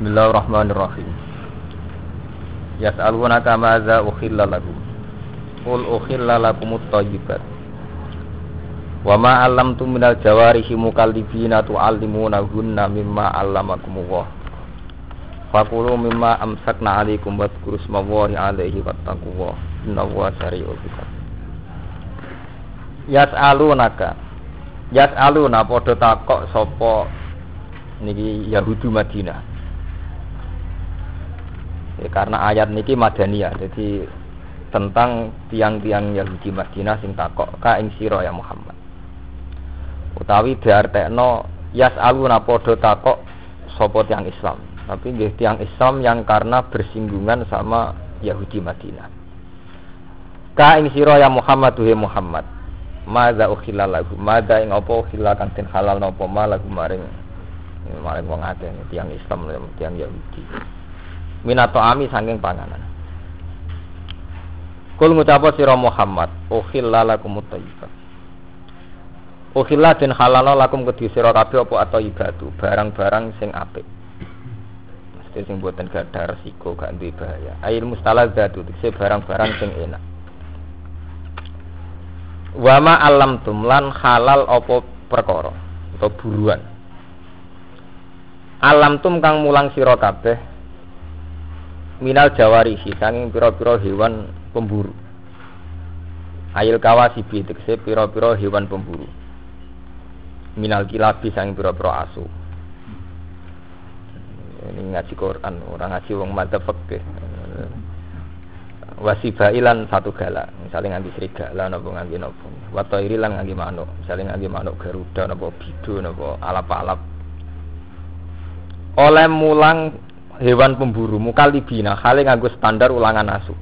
Bismillahirrahmanirrahim. Yas'alunaka madza ukhilla lahum. Qul ukhilla lakumut thayyibat. Wa ma 'allamtum minal jawarihi mukallibina tu'allimunahunna mimma 'allamakumullah. Fakulu mimma amsakna 'alaikum wadhkuru ismallahi 'alaihi wattaqullah. Innallaha sari'ul hisab. Yas'alunaka. Yas'aluna padha takok sapa niki Yahudi Madinah ya, karena ayat niki Madaniyah jadi tentang tiang-tiang Yahudi Madinah sing takok ka ing sira ya Muhammad. Utawi diartekno yas aluna padha takok sapa tiang Islam. Tapi nggih tiang Islam yang karena bersinggungan sama Yahudi Madinah. Ka ing sira ya Muhammad tuhe Muhammad. Mada ukhila lagu, mada ing apa ukhila kang halal napa ma lagu maring maling wong tiang Islam tiang Yahudi minato ami saking panganan. Kul ngucapa sira Muhammad ukhilla lakum thayyibat Ukhilla den halalo lakum kedhi sira kabeh apa ibadu barang-barang sing apik. Mesti sing boten gadah resiko gak duwe bahaya. Ail mustalazatu dikse barang-barang sing enak. Wama alam tumlan halal apa perkara atau buruan. Alam tum kang mulang sira kabeh minal jawarihi sanging pira-pira hewan pemburu. Ayil kawasibi tegese pira-pira hewan pemburu. Minal kilabi sanging pira-pira asu. Ini ngaji Quran orang ngaji wong madzhab fikih. Wasibailan satu gala misalnya nganti serigala napa nganti napa. Watairi lan nganti manuk misalnya nganti manuk garuda napa bidu napa alap-alap. Oleh mulang hewan pemburu mukalibina kali nganggo standar ulangan asu.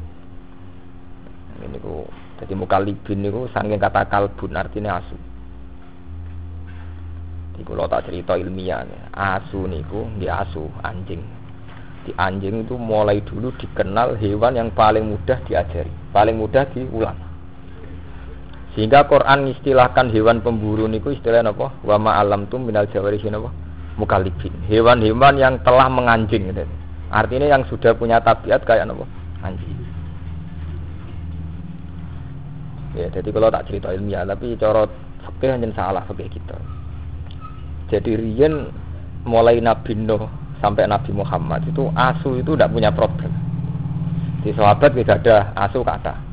Ini ku jadi mukalibin niku saking kata kalbun artinya asu. Iku lo tak cerita ilmiah asu niku di asu anjing. Di anjing itu mulai dulu dikenal hewan yang paling mudah diajari paling mudah diulang. Sehingga Quran istilahkan hewan pemburu niku istilahnya apa? Wama alam tum minal jawarihin apa mukalibin hewan-hewan yang telah menganjing gitu. artinya yang sudah punya tabiat kayak apa? Anjing. Ya jadi kalau tak cerita ilmiah tapi cara fakih hanya salah fakih kita. Jadi Rian mulai Nabi Nuh sampai Nabi Muhammad itu asu itu tidak punya problem. Di sahabat tidak ada asu kata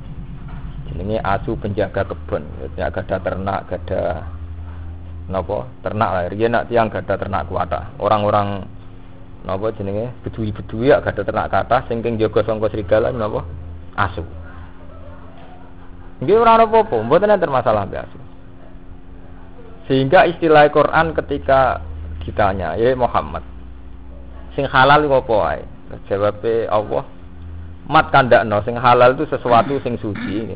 ini asu penjaga kebun ya ada ternak ada nopo ternak lah. Riyen nak tiang gada ternak kuata orang-orang nopo jenenge? Bedui-bedui ya gada ternak kata sing keng jaga sangka serigala nopo asu. Nggih ora ana apa-apa, mboten enten masalah mbek asu. Sehingga istilah Quran ketika ditanya, ya Muhammad, sing halal iku apa wae? Jawabe Allah, mat kandakno sing halal itu sesuatu sing suci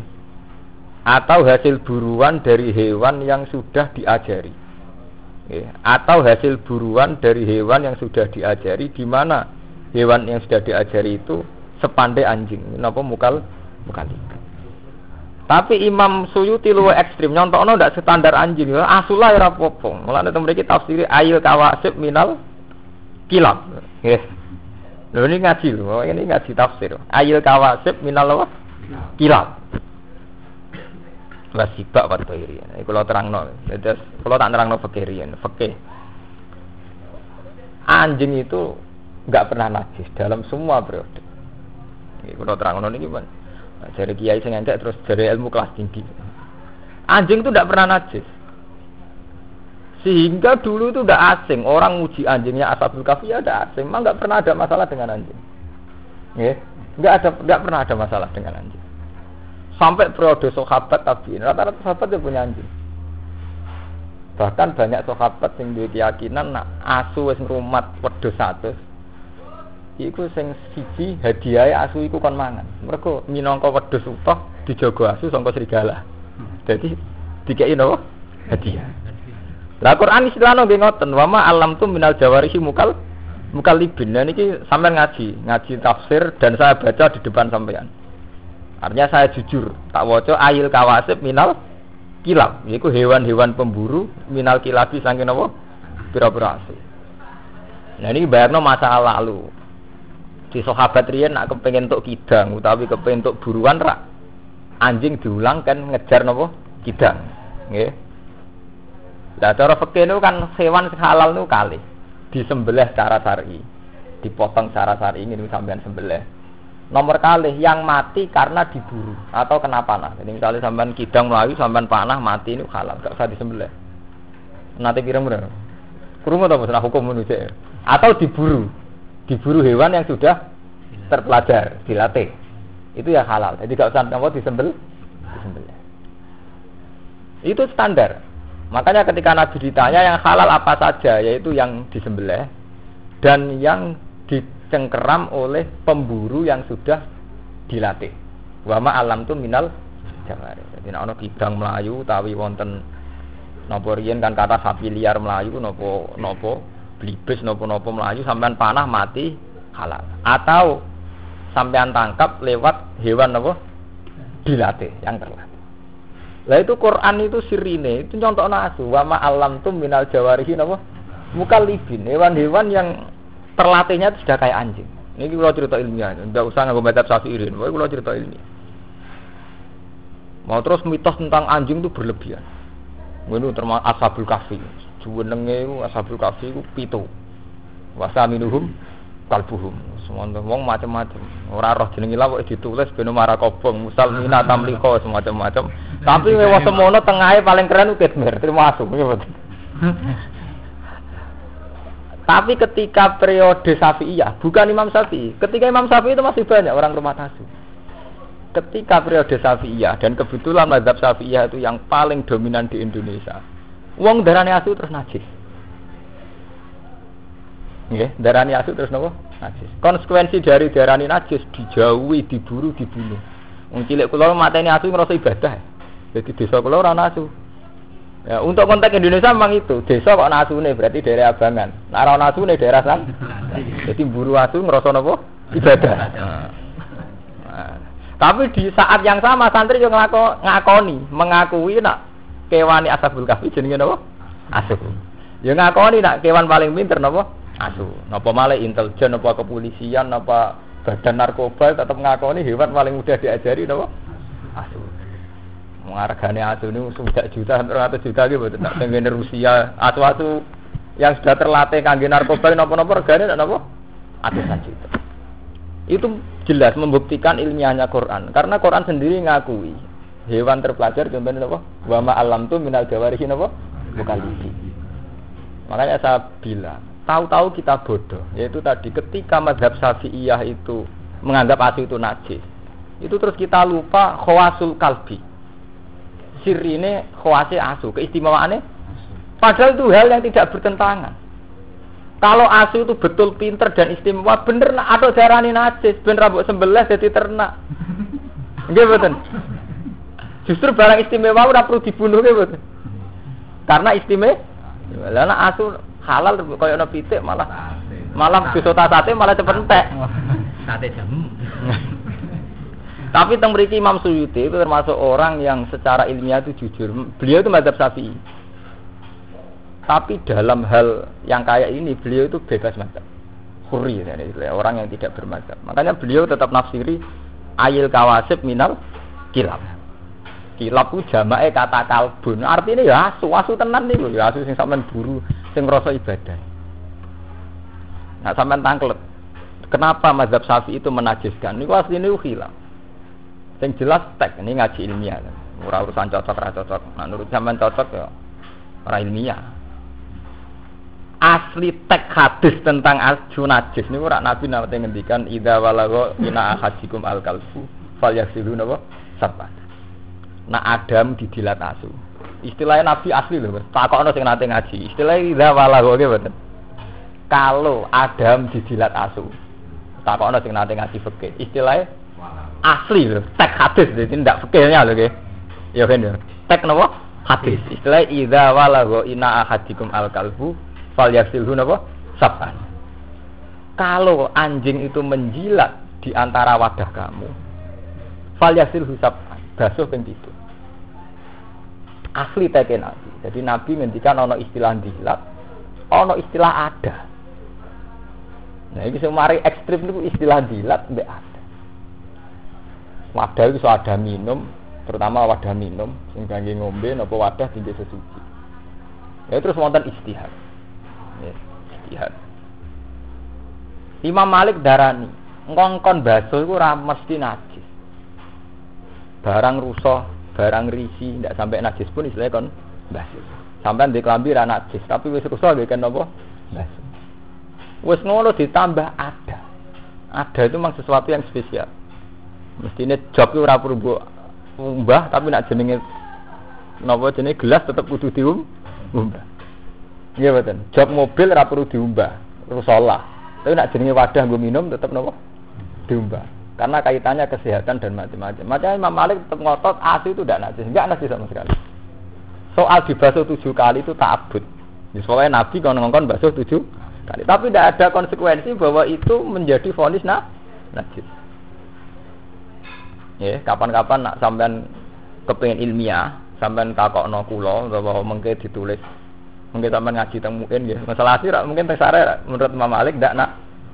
atau hasil buruan dari hewan yang sudah diajari. Atau hasil buruan dari hewan yang sudah diajari di mana hewan yang sudah diajari itu sepandai anjing. Napa mukal? Mukal tapi Imam Suyuti luwe ekstrim nyontokno ndak standar anjing. Asulah ora apa-apa. Mulane mriki tafsir ayil kawasib minal kilab. Nggih. Ini ngaji lho ini ngaji tafsir. Ayil kawasib minal kilab wasibak wa toiri. Ini kalau terangno, terus kalau tak terangno fakir rian, fakir. Anjing itu nggak pernah najis dalam semua periode. Ini kalau terangno ini gimana? Dari kiai saya terus dari ilmu kelas tinggi. Anjing itu tidak pernah najis. Sehingga dulu itu udah asing orang uji anjingnya asabul kafi ya ada asing, memang nggak pernah ada masalah dengan anjing. Ya, nggak ada nggak pernah ada masalah dengan anjing sampai periode sahabat tabiin. Rata-rata sahabat dia punya anjing. Bahkan banyak sahabat yang duwe keyakinan nak asu wis ngrumat satu iku sing siji hadiah asu iku kon mangan. Mereka minangka wedhus utuh dijogo asu sangka serigala. Jadi dikei napa? Hadiah. Lah Quran istilahno nggih ngoten wa ma alam tu minal jawarihi mukal mukalibin nah niki sampean ngaji ngaji tafsir dan saya baca di depan sampean Artinya saya jujur, tak waca ayil kawasib minal kilab. Yaiku hewan-hewan pemburu minal kilabi saking napa? Pira-pira asu. Nah ini bayarno masa lalu. Di sahabat riyen nak kepengen untuk kidang utawi kepengen untuk buruan rak anjing diulang kan ngejar nopo kidang. Nggih. Lah cara fikih itu kan hewan halal itu kali disembelih secara syar'i. Dipotong secara syar'i ini sampean sembelih. Nomor kali yang mati karena diburu atau kena panah. Jadi misalnya sampean kidang melayu, sampean panah mati ini halal, gak usah disembelih. Nanti pirang-pirang. Kurung atau masalah hukum manusia. Atau diburu diburu hewan yang sudah terpelajar, dilatih. Itu ya halal. Jadi kalau usah apa disembel, disembel. Itu standar. Makanya ketika Nabi ditanya yang halal apa saja, yaitu yang disembelih dan yang dicengkeram oleh pemburu yang sudah dilatih. Wama alam tu minal jawari. Jadi ana kidang melayu tawi wonten napa kan kata sapi liar melayu nopo nopo blibes nopo-nopo melayu sampean panah mati halal atau sampean tangkap lewat hewan nopo dilatih yang terlatih lah itu Quran itu sirine itu contoh nasu wama alam tuh minal jawarihi nopo libin hewan-hewan yang terlatihnya itu sudah kayak anjing ini kalau cerita ilmiah tidak usah nggak baca irin kalau cerita ilmiah mau terus mitos tentang anjing itu berlebihan ini termasuk asabul kafi Juwenenge iku ashabul kafi iku pitu. Wasaminuhum kalbuhum. Semono wong macam-macam. Ora roh jenenge lawak ditulis ben marah kobong, musalmina tamliko semacam-macam. Tapi wewa semono tengahe paling keren ukit mir, termasuk. Tapi ketika periode Syafi'iyah, bukan Imam Syafi'i. Ketika Imam Syafi'i itu masih banyak orang rumah tasu. Ketika periode Syafi'iyah dan kebetulan mazhab Syafi'iyah itu yang paling dominan di Indonesia. Wong darane asu terus najis. Nggih, darani asu terus nopo? Najis. Konsekuensi dari darani najis dijauhi, diburu, dibunuh. Wong cilik kula mateni asu ngrasa ibadah. Jadi desa kula ora asu. Ya, untuk konteks Indonesia memang itu. Desa kok nasune berarti daerah abangan. Nah, ora nasune daerah san. Jadi buru asu ngrasa nopo? Ibadah. Nah. Tapi di saat yang sama santri yang ngakoni, mengakui nak kewani asabul kahfi jenenge napa? Asu. Ya ngakoni nak kewan paling pinter napa? Asu. Napa malah intelijen napa kepolisian napa badan narkoba tetap ngakoni hewan paling mudah diajari napa? Asu. Menghargane asu ini sudah juta, ratus juta gitu, tak pengen Rusia, asu-asu yang sudah terlatih kangge narkoba napa-napa regane napa? Atusan juta. Itu jelas membuktikan ilmiahnya Quran karena Quran sendiri ngakui hewan terpelajar contohnya apa? Wama alam tuh minal jawarihi apa? Bukan lidi. Makanya saya bilang, tahu-tahu kita bodoh. Yaitu tadi ketika madhab syafi'iyah itu menganggap asu itu najis, itu terus kita lupa khawasul kalbi. Sirine khawasi asu, keistimewaannya. Padahal itu hal yang tidak bertentangan. Kalau asu itu betul pinter dan istimewa, bener atau darani najis, bener rambut sembelah jadi ternak. Nggih betul. Justru barang istimewa udah perlu dibunuh gitu. Karena istimewa. Lah asu halal koyo ana pitik malah malah disota sate malah cepet entek. Sate jamu. Tapi teng mriki Imam Suyuti itu termasuk orang yang secara ilmiah itu jujur. Beliau itu madzhab Syafi'i. Tapi dalam hal yang kayak ini beliau itu bebas madzhab. Huri ya, orang yang tidak bermadzhab. Makanya beliau tetap nafsiri ayil kawasib minal kilab kilap ku jamake kata kalbun. Artinya ya asu, asu tenan nih ya asu sing sampean buru, sing ngrasa ibadah. Nah sampean tangklet. Kenapa mazhab Syafi'i itu menajiskan? Niku asline khilaf. Sing jelas tek ini ngaji ilmiah. Ora urusan cocok ora cocok. Nah menurut sampean cocok ya ora ilmiah. Asli tek hadis tentang asu najis niku ora Nabi nate ngendikan idza walagha ina ahadikum al kalfu falyasilu napa sabah nak Adam didilat asu. Istilahnya Nabi asli loh, takokno sing nate ngaji. Istilahnya idza walagho betul. Kalau Adam didilat asu. Takokno sing nate ngaji fikih. Istilahnya asli loh, tek hadis jadi tidak fikihnya loh nggih. Ya kan ya. Tek napa? Hadis. Istilahnya idza walagho ina ahadikum al kalbu falyasilhu napa? Saban. Kalau anjing itu menjilat di antara wadah kamu, falyasilhu saban. Basuh ping asli teke nabi. Jadi nabi ngendikan ono istilah dilat, ono istilah ada. Nah, ini mari ekstrim itu istilah dilat mbek ada. Wadah itu ada minum, terutama wadah minum sing kangge ngombe napa wadah tinggi sesuci. Ya terus wonten istihad. Ya, istihad. Imam Malik darani, ngongkon baso iku ora mesti najis. Barang rusak, barang risi, ndak sampai najis pun istilahnya kon baso. Sampai di kelambi najis, tapi wis rusak kan napa? Baso. Wis ngono ditambah ada. Ada itu memang sesuatu yang spesial. Mestinya job itu ora perlu umbah tapi nak jenenge napa jenenge gelas tetep kudu diumbah. Iya betul. Job mobil ora perlu diumbah, rusolah. Tapi nak jenenge wadah gue minum tetap nopo diumbah. Karena kaitannya kesehatan dan macam-macam. Makanya Imam Malik tetap ngotot asi itu tidak najis, enggak najis sama sekali. Soal dibasuh tujuh kali itu tak abut. Ya, soalnya Nabi kalau ngongkon basuh tujuh kali. Tapi tidak ada konsekuensi bahwa itu menjadi vonis nah, najis. Ya, kapan-kapan nak sampean kepengen ilmiah, sampean takokno kula bahwa mengke ditulis Mungkin sampai ngaji temuin ya. Masalah sih mungkin tersare menurut Imam Malik tidak nak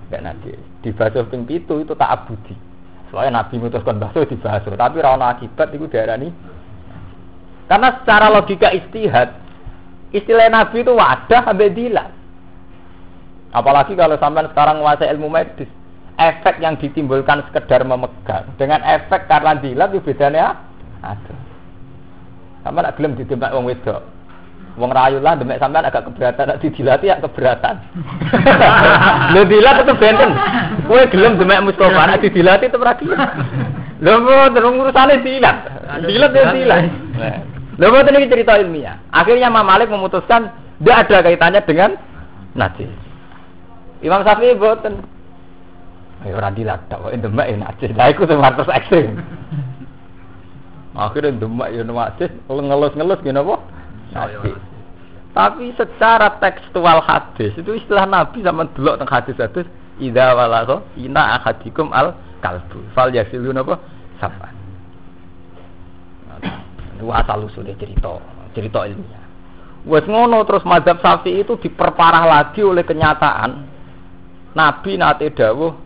tidak nanti di basuh ping itu itu tak abudi. Soalnya Nabi mutuskan basuh di basuh, tapi rana akibat itu daerah ini. Karena secara logika istihad, istilah Nabi itu wadah dilat. Apalagi kalau sampai sekarang menguasai ilmu medis, efek yang ditimbulkan sekedar memegang dengan efek karena dilat itu bedanya ada. Sama nak gelem ditembak wong wedok. Wong rayu lah demek sampean agak keberatan nek didilati ya keberatan. Lho dilat itu benten. Kowe gelem demek Mustofa didilati tetep ra gelem. Lho terus urusane dilat. Dilat ya dilat. Lho mboten iki cerita ilmiah. Akhirnya Imam Malik memutuskan tidak ada kaitannya dengan najis. Imam Syafi'i mboten. Ayo ora dilat tok kok demek ya najis. Lah iku terus ekstrim. Akhirnya demek ya najis, ngelus-ngelus gini apa? hadis. Tapi secara tekstual hadis itu istilah Nabi sama dulu tentang hadis-hadis ida walako ina akadikum al kalbu fal yasilun apa sapa. Itu asal usulnya cerita cerita ilmiah. Wes ngono terus mazhab safi itu diperparah lagi oleh kenyataan Nabi nate dawuh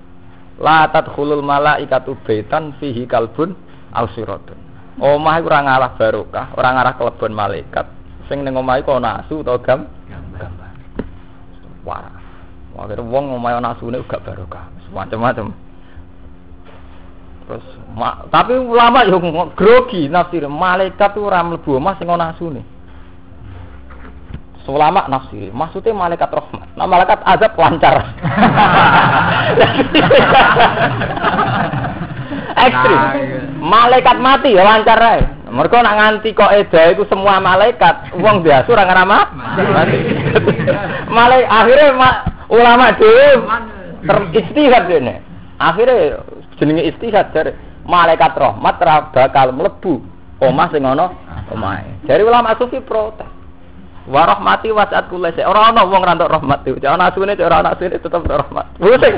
la tadkhulul malaikatu baitan fihi kalbun al siratun. Omah ora ngalah barokah, ora ngalah kelebon malaikat, Sing ning omahe kok nasu utawa gam gambar. Wah. Akhirnya wong omahe nasune gak barokah. Macam-macam. Terus ma, tapi ulama yo grogi nafsir malaikat ora mlebu omah sing ana asune. Ulama nafsir, maksudnya malaikat rahmat. Nah malaikat azab lancar. Ekstrim. Nah, iya. Malaikat mati ya lancar ae. Mereka nak nganti kok eda itu semua malaikat, uang biasa orang ramah. Malaikat akhirnya ma, ulama dhewe teristihad ini. Akhirnya jenenge istihad dari malaikat rahmat bakal melebu omah sing ana omahe. Dari ulama sufi protes. Wa rahmati wasat kula se. Ora ana wong rantuk rahmat itu. Ana asune ora ana asune tetep rahmat. Pusing.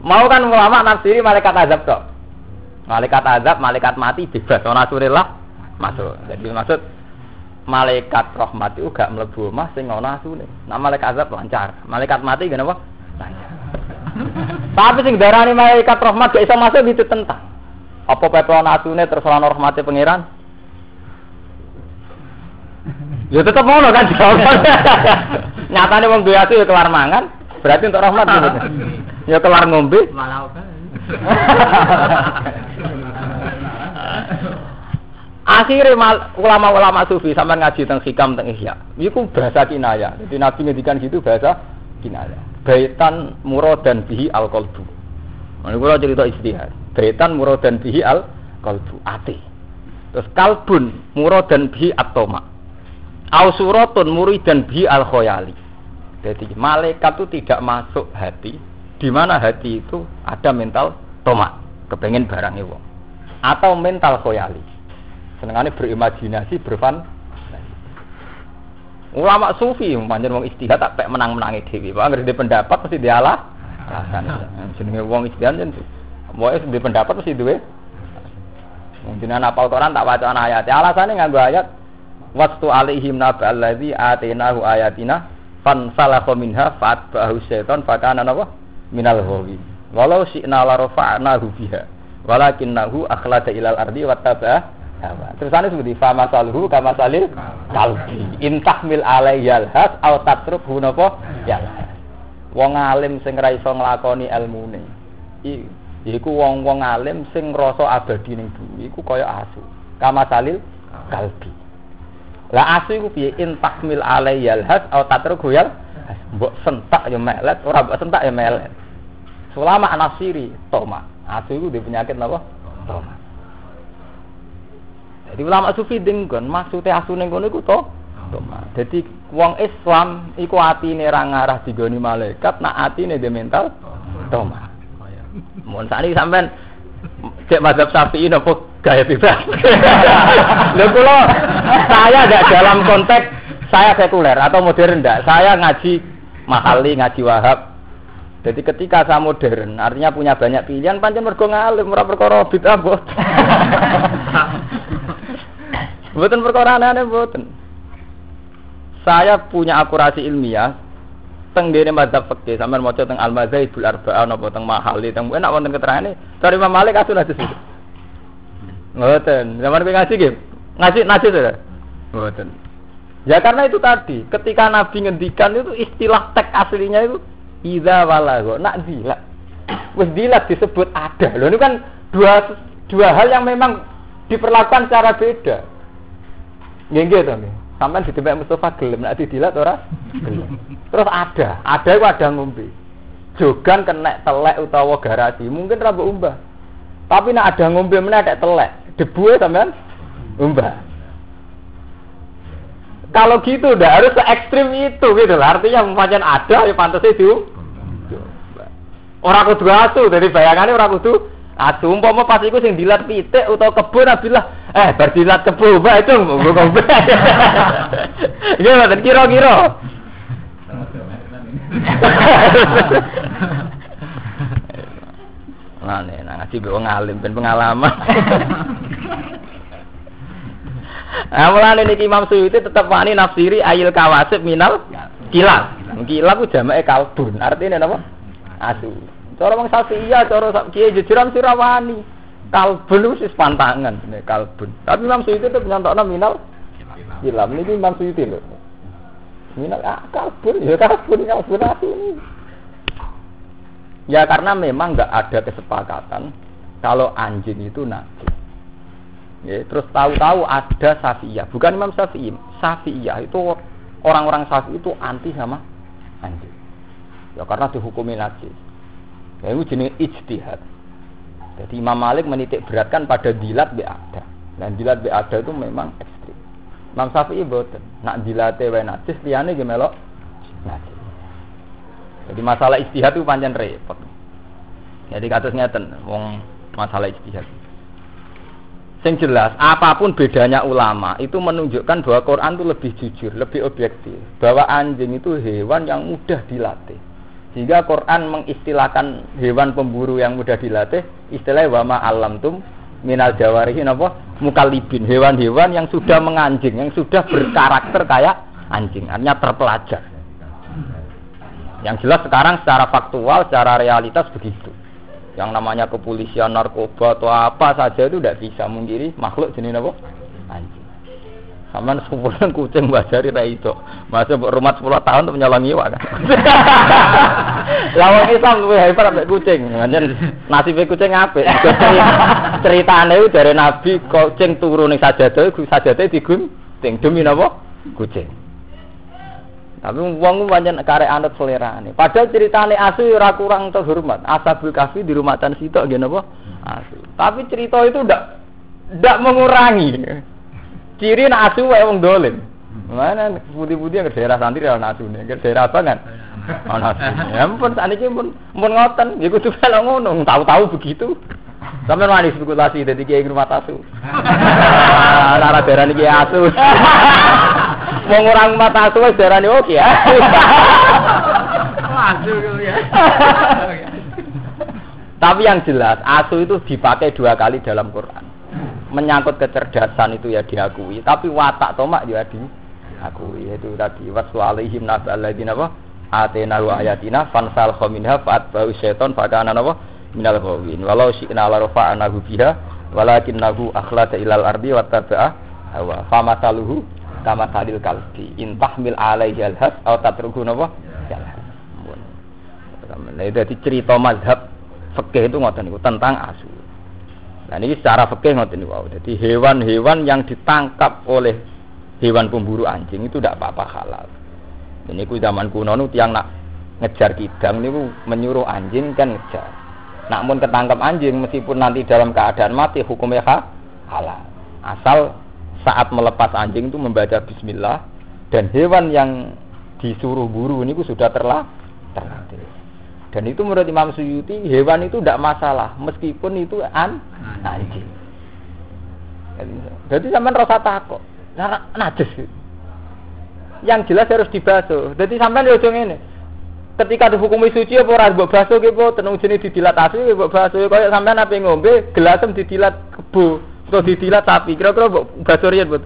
Mau kan ulama nafsiri malaikat azab tok. Malaikat azab, malaikat mati bebas. Ona surillah masuk. Jadi maksud malaikat rahmat itu gak mlebu omah sing ana asune. Nah malaikat azab lancar. Malaikat mati gak apa? Lancar. Tapi sing darani malaikat rahmat gak iso masuk itu tentang. Apa pepe ana asune terus ana rahmate pangeran? Ya tetep ngono kan jawaban. Nyatane wong duwe ya kelar mangan, berarti untuk rahmat gitu. Ya kelar ngombe. Malah Akhirnya ulama-ulama sufi sama ngaji tentang hikam tentang ihya. Itu bahasa kinaya. Jadi Nabi ngedikan gitu bahasa kinaya. Baitan dan bihi al qalbu. Ini kalau cerita istihad. Baitan dan bihi al qalbu. Ati. Terus kalbun dan bihi atoma. Au suratun dan bihi al khoyali. Jadi malaikat itu tidak masuk hati. Di mana hati itu ada mental tomak. Kepengen barang itu. Atau mental khoyali Senengannya berimajinasi, berfan. Ulama sufi, manjen wong istihad tak pek menang-menangi dewi. Pak ngerti pendapat pasti dialah. Jenenge wong istihad jen. Mau pendapat pasti duwe. Mungkin anak Quran tak baca ayat. Alasannya nganggo ayat Wastu alaihim naba alladzi atainahu ayatina fan salakha minha fa'at ba'ahu syaitan fakana napa? Minal ghawi walau syi'na la rafa'nahu biha walakinnahu akhlada ilal ardi wattaba hawa. Tersane seperti fa masaluhu kama salil kalbi. Intahmil alayyal has au tatrukhu napa? Yalhas wong alim sing ra iso nglakoni ilmune. Iku wong-wong alim sing ngrasa abadi ning bumi iku kaya asu. Kama salil kalbi lah asu iku piye? In takmil alayyal has au tatruku yal mbok sentak ya melet ora mbok sentak ya melet. Selama anasiri toma. Asu iku di penyakit napa? Toma. Jadi ulama sufi denggon maksudnya asu ning kono iku to? Toma. Jadi wong Islam iku atine ra ngarah digoni malaikat nak atine de mental toma. Mohon sakniki sampean cek mazhab Syafi'i napa gaya bebas. Lho kula saya tidak dalam konteks saya sekuler atau modern enggak. Saya ngaji mahali, ngaji wahab. Jadi ketika saya modern, artinya punya banyak pilihan, pancen mergo ngalim, ora perkara bid'ah mbot. Mboten perkara aneh-aneh mboten. Saya punya akurasi ilmiah, teng dene mazhab fikih sampean maca teng al mazhabul arba'ah napa teng mahali teng enak wonten keterangane dari Imam Malik asun hadis itu ngoten. Zaman kowe ngaji nggih? Ngaji ngaji to ngoten. Ya karena itu tadi ketika Nabi ngendikan itu istilah teks aslinya itu idza walago nak dilak. Wis dilak disebut ada loh ini kan dua dua hal yang memang diperlakukan secara beda. Nggih nggih to Sampai di tempat Mustafa gelem, nak didilat ora Terus ada, ada itu ada ngombe. Jogan kena telek utawa garasi, mungkin rambut umbah. Tapi nak ada ngombe mana ada telek, debu ya sampean umbah. Kalau gitu udah harus se ekstrim itu gitu lah. Artinya macam ada ya pantas itu. Orang kudu asu, dari bayangannya orang kudu Asu umpama pas iku sing dilat pitik utawa kebun abilah eh bar dilat kebun bae itu nggo ngombe. Iya mboten kira-kira. Nah, nih, nah ngaji wong alim ben pengalaman. Nah, mulane niki Imam Suyuti tetap wani nafsiri ayil kawasib minal kilal. Kilal ku jamake kalbun. Artinya napa? Asu. Cara wong iya, cara kiai jejeran sirawani. Kalbun wis pantangan, ini kalbun. Tapi Imam Suyuti itu nyantokno minal hilam. Ini Imam Suyuti lho. Minal ah, kalbun, ya kalbun, kalbun ini. Ya karena memang nggak ada kesepakatan kalau anjing itu najis. Ya, terus tahu-tahu ada Syafi'iyah, bukan Imam Syafi'i. Syafi'iyah itu orang-orang Syafi'i itu anti sama anjing. Ya karena dihukumi najis. Ya, itu jenis ijtihad. Jadi Imam Malik menitik beratkan pada dilat be ada. Dan dilat be ada itu memang ekstrim. Imam Syafi'i boten. Nak dilate wae najis liyane ge najis. Jadi masalah ijtihad itu panjang repot. Jadi kados ngeten wong masalah ijtihad. Sing jelas, apa pun bedanya ulama itu menunjukkan bahwa Quran itu lebih jujur, lebih objektif. Bahwa anjing itu hewan yang mudah dilatih. Sehingga Quran mengistilahkan hewan pemburu yang mudah dilatih istilah wama alam tum minal jawarihin apa? Mukalibin hewan-hewan yang sudah menganjing yang sudah berkarakter kayak anjing artinya terpelajar. Yang jelas sekarang secara faktual secara realitas begitu. Yang namanya kepolisian narkoba atau apa saja itu tidak bisa mengkiri makhluk jenis apa? Anjing Saman sebulan kucing bajari ra itu. Masa rumah 10 tahun untuk menyolong iwa kan. Lawang Islam luwih hebat ambek kucing. Nganjen nasibe kucing apik. Ceritane dari Nabi kucing turu ning sajadah, sajadah digunting demi napa? Kucing. Tapi wong pancen karek anut selerane. Padahal ceritane asu ora kurang terhormat. Asabul kafi di rumah tan sitok nggih napa? Asu. Tapi cerita itu ndak ndak mengurangi Ciri nak asu wae wong dolim. Mana putih-putih yang daerah santri ya asu nih, ke daerah apa kan? Ana asu. Ya ampun sakniki pun pun ngoten, ya kudu kalau ngono, tahu-tahu begitu. Sampai manis spekulasi dari kiai rumah asu. Lara daerah niki asu. Mau ngurang mata asu wis daerah oke ya. Asu ya. Tapi yang jelas asu itu dipakai dua kali dalam Quran menyangkut kecerdasan itu ya diakui, tapi watak tomak ya di aku yaitu tadi wasu alaihim naba alladzina apa? Atena wa ayatina fansal khaminha fa'at bau syaiton fakana apa? Minal ghawin. Walau syi'na la rafa'anahu biha walakinnahu akhlada ilal ardi wa taba'a hawa. Famataluhu kama salil kalbi intahmil alaihi alhas atau tatruhu napa? Jalhas Nah, itu cerita mazhab fikih itu ngoten tentang asu. Nah ini secara fikih ngoten niku. Jadi hewan-hewan yang ditangkap oleh hewan pemburu anjing itu tidak apa-apa halal. Ini ku zaman kuno nu tiang nak ngejar kidang niku menyuruh anjing kan ngejar. Namun ketangkap anjing meskipun nanti dalam keadaan mati hukumnya halal. Asal saat melepas anjing itu membaca bismillah dan hewan yang disuruh buru ini sudah terlah terlatih. Dan itu menurut Imam Suyuti hewan itu tidak masalah meskipun itu an anjing. Jadi sampai rasa takut, karena najis. Yang jelas harus dibasuh. Jadi sampai di ujung ini, ketika dihukumi suci apa ora mbok basuh ki apa? Tenung jenis didilat asu ki mbok basuh. Kaya sampean ape ngombe gelasem didilat kebo. Atau didilat sapi kira-kira mbok basuh riyen mbok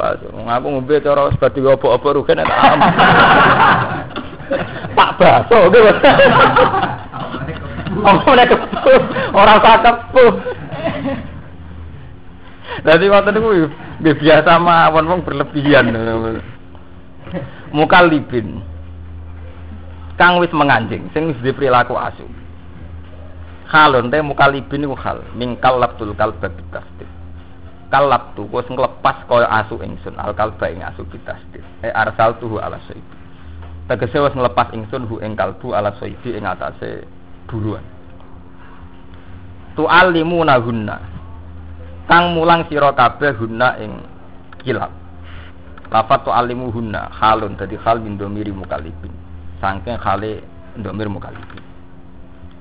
basuh. Ngaku ngombe cara seperti apa-apa rugen tak Pak Baso gitu. Oh, nek kepuh, ora usah kepuh. Dadi waktu niku biasa mawon wong berlebihan. Mukalibin. Kang wis menganjing, sing wis perilaku asu. Halon teh mukalibin iku hal, mingkal labtul kalba bitasdid. Kalab tu wis nglepas kaya asu ingsun, al kalba ing asu bitasdid. E arsal tuhu ala sayyid tegese wis nglepas ingsun hu ing kalbu ala soidi ing atase buruan tu alimu nahunna kang mulang sira kabeh hunna ing kilap lafat tu alimu hunna halun dadi hal min domiri mukalibin saking khale domir mukalibin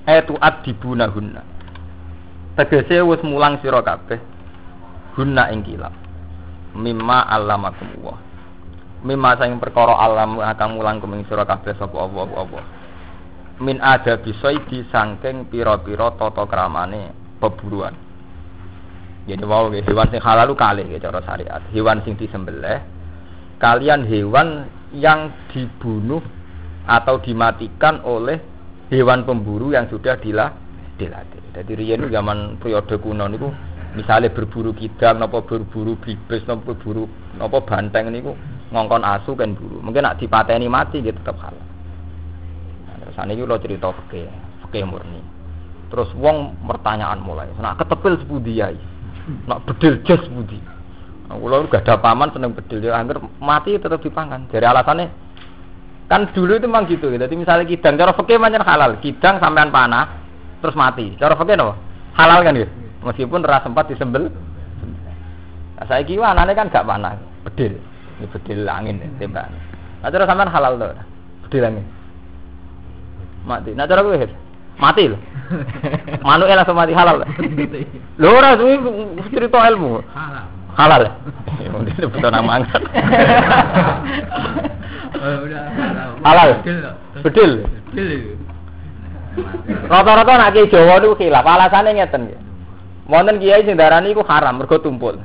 eh tu adibuna hunna. Tegese wis mulang sira kabeh hunna ing kilap mimma allamakum Allah mimma sang perkara alam akan mulang kuming sira kabeh sapa Allah apa min ada bisoidi sangking pira-pira tata kramane peburuan. Jadi wow hewan sing halal lu kalih ya cara syariat. Hewan sing disembelih kalian hewan yang dibunuh atau dimatikan oleh hewan pemburu yang sudah dilah dilatih. Jadi riyen zaman periode kuno niku misalnya berburu kidang napa berburu bibis napa berburu napa banteng niku ngongkon asu kan buru. Mungkin nak dipateni mati dia tetap halal. Nah, terus ini lo cerita fakih, fakih murni. Terus wong pertanyaan mulai, nak ketepil sebudi ya, nak bedil jas sebudi. Nah, kalau gak ada paman seneng bedil dia, ya, mati tetap dipangan. Dari alasannya kan dulu itu memang gitu. Jadi misalnya kidang, cara fakih macam halal, kidang sampean panah, terus mati. Cara fakih apa? Halal kan gitu. Meskipun ras sempat disembel. Nah, saya kira anaknya kan gak panah, bedil. Ini bedil angin ya, tembak. Nah cara sampean halal tuh. Bedil angin. Mati. Nah cara gue mati loh. Manu langsung mati halal. Lho ora suwi cerita ilmu. Halal. Halal. Ya mungkin betul nama angkat. halal. Bedil. Bedil. Rata-rata nak kiai Jawa niku khilaf, alasane ngeten nggih. Wonten kiai sing darani iku haram mergo tumpul.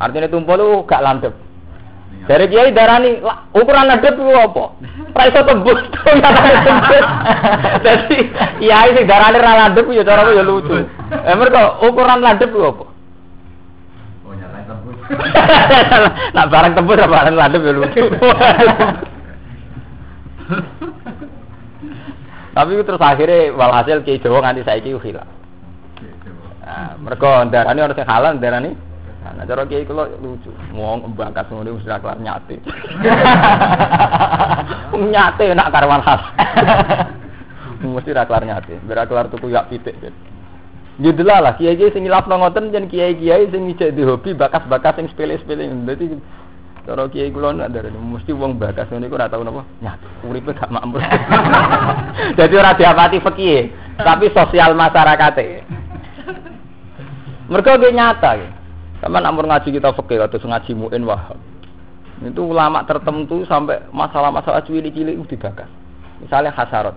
Artinya tumpul itu gak landep. Dari kiai darani ukuran ladep itu apa? Ra iso tembus to ya tembus. Dadi kiai sing darani ra landep ya cara ya lucu. Eh mergo ukuran ladep itu apa? Oh nyala tembus. Nak barang tembus apa barang landep ya lucu. Tapi terus akhirnya walhasil kiai Jawa nganti saiki hilang. Nah, mergo darani orang sing halal darani Nah, cara kiai kula lucu. Wong bakas ngono wis kelar nyate. nyate nak karwan khas. Mesti ora kelar nyate. Ora kelar tuku yak pitik. Gitu lah kiai-kiai sing ngilapno ngoten jen kiai-kiai sing ngijek di hobi bakas-bakas sing sepele-sepele. Dadi cara kiai kula nak darani mesti wong bakas ngene iku ora tau napa nyate. Uripe gak makmur. Dadi ora diapati fikih, tapi sosial masyarakate. Mereka gak nyata gitu. Sama namun ngaji kita fakir atau ngaji muin wahab. Itu ulama tertentu sampai masalah-masalah cilik-cilik itu dibakar. Misalnya hasarat.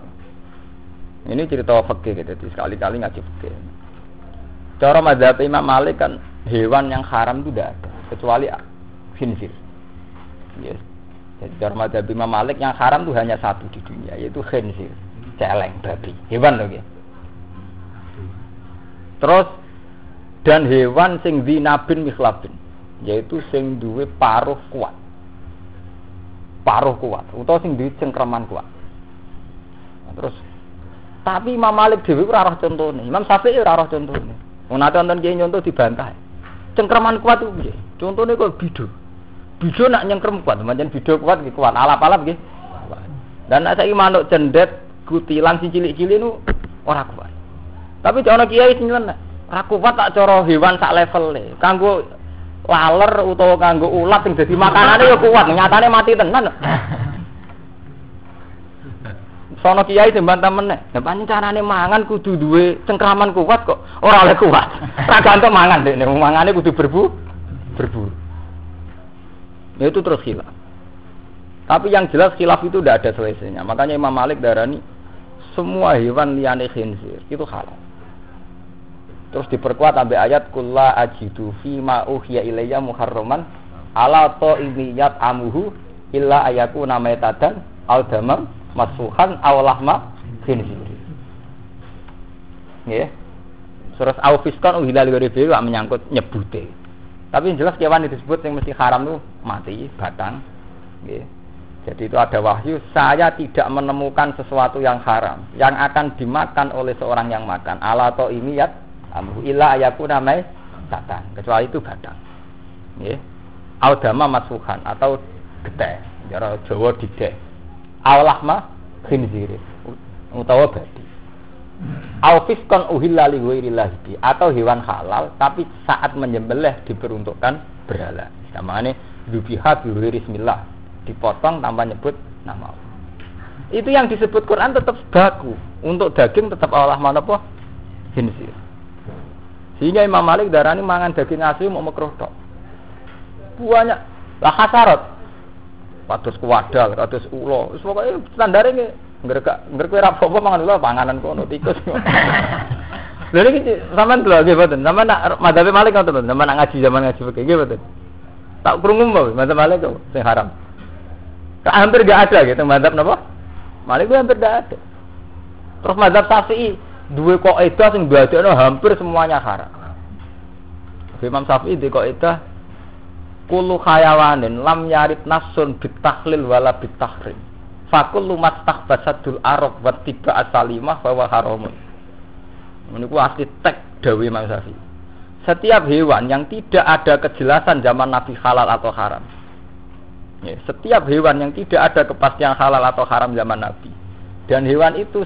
Ini cerita fakir gitu, jadi sekali-kali ngaji fakir. Cara mazhab Imam Malik kan hewan yang haram itu tidak ada, kecuali khinzir. Yes. Jadi cara madzhab Imam Malik yang haram tuh hanya satu di dunia yaitu khinzir, celeng babi, hewan loh ya. Terus dan hewan sing dinabin mikhlabin yaitu sing duwe paruh kuat. Paruh kuat utawa sing duwe cengkraman kuat. Nah, terus tapi Imam Malik dhewe ora roh contone, Imam Syafi'i ora roh contone. Nate wonten kiai nyontoh dibantah. Cengkraman kuat itu piye? Contone kok bidu. Bidu nak nyengkrem kuat, pancen bidu kuat nggih kuat, alap-alap nggih. Dan nek saiki manuk cendet kutilan si cilik-cilik nu ora kuat. Tapi ana kiai sing nyeleneh, ora kuat tak cara hewan sak levele. Kanggo laler utawa kanggo ulat sing dadi makanane ya kuat, nyatane mati tenan. Sono kiai bantah meneh. Lah pancen carane mangan kudu duwe cengkraman kuat kok. Ora oleh kuat. Ora gantung mangan dekne, mangane kudu berbu berburu. Ya itu terus khilaf. Tapi yang jelas khilaf itu tidak ada selesainya. Makanya Imam Malik darani semua hewan liane khinzir itu halal. Terus diperkuat sampai ayat kulla ajidu fi ma uhiya ilayya muharraman ala to imiyat amuhu illa ayaku namaitadan al damam masfuhan aw lahma khinzir. Nggih. Surat Au-Fiskan uhilal ghairi menyangkut nyebute. Tapi yang jelas kewan disebut yang mesti haram itu mati, batang. Jadi itu ada wahyu, saya tidak menemukan sesuatu yang haram yang akan dimakan oleh seorang yang makan. Ala to ini ya, amru illa ayaku namai batang. Kecuali itu batang. Nggih. Audama masuhan atau gede, jara Jawa dideh. Awlahma khinzir utawa babi. Alfiskon uhilla li ghairillahi atau hewan halal tapi saat menyembelih diperuntukkan berhala. Namanya zubiha bi bismillah, dipotong tanpa nyebut nama Allah. Itu yang disebut Quran tetap baku. Untuk daging tetap Allah mana apa? Hinsir. Sehingga Imam Malik darani mangan daging asli mau makruh tok. Banyak lah hasarat. Patus kuwadal, patus ulo. Pokoknya standarnya Ngerek ngerek kowe ra apa mangan ulah panganan kono tikus. Lha iki sampean lho nggih mboten. Sampean nak madhabe Malik ngoten mboten. Sampean nak ngaji zaman ngaji fikih nggih. Tak krungu mbok madhab Malik kok sing haram. Hampir gak ada gitu madhab napa? Malik hampir gak ada. Terus madhab Syafi'i dua kaidah sing dadekno hampir semuanya haram. Imam Syafi'i di kaidah kulu khayawanin lam yarid nasun bitahlil wala bitahrim fakul lumat basadul arok buat tiba asalimah bahwa haramun. Menurutku asli tek dawi Imam Syafi'i. Setiap hewan yang tidak ada kejelasan zaman Nabi halal atau haram. Ya, setiap hewan yang tidak ada kepastian halal atau haram zaman Nabi. Dan hewan itu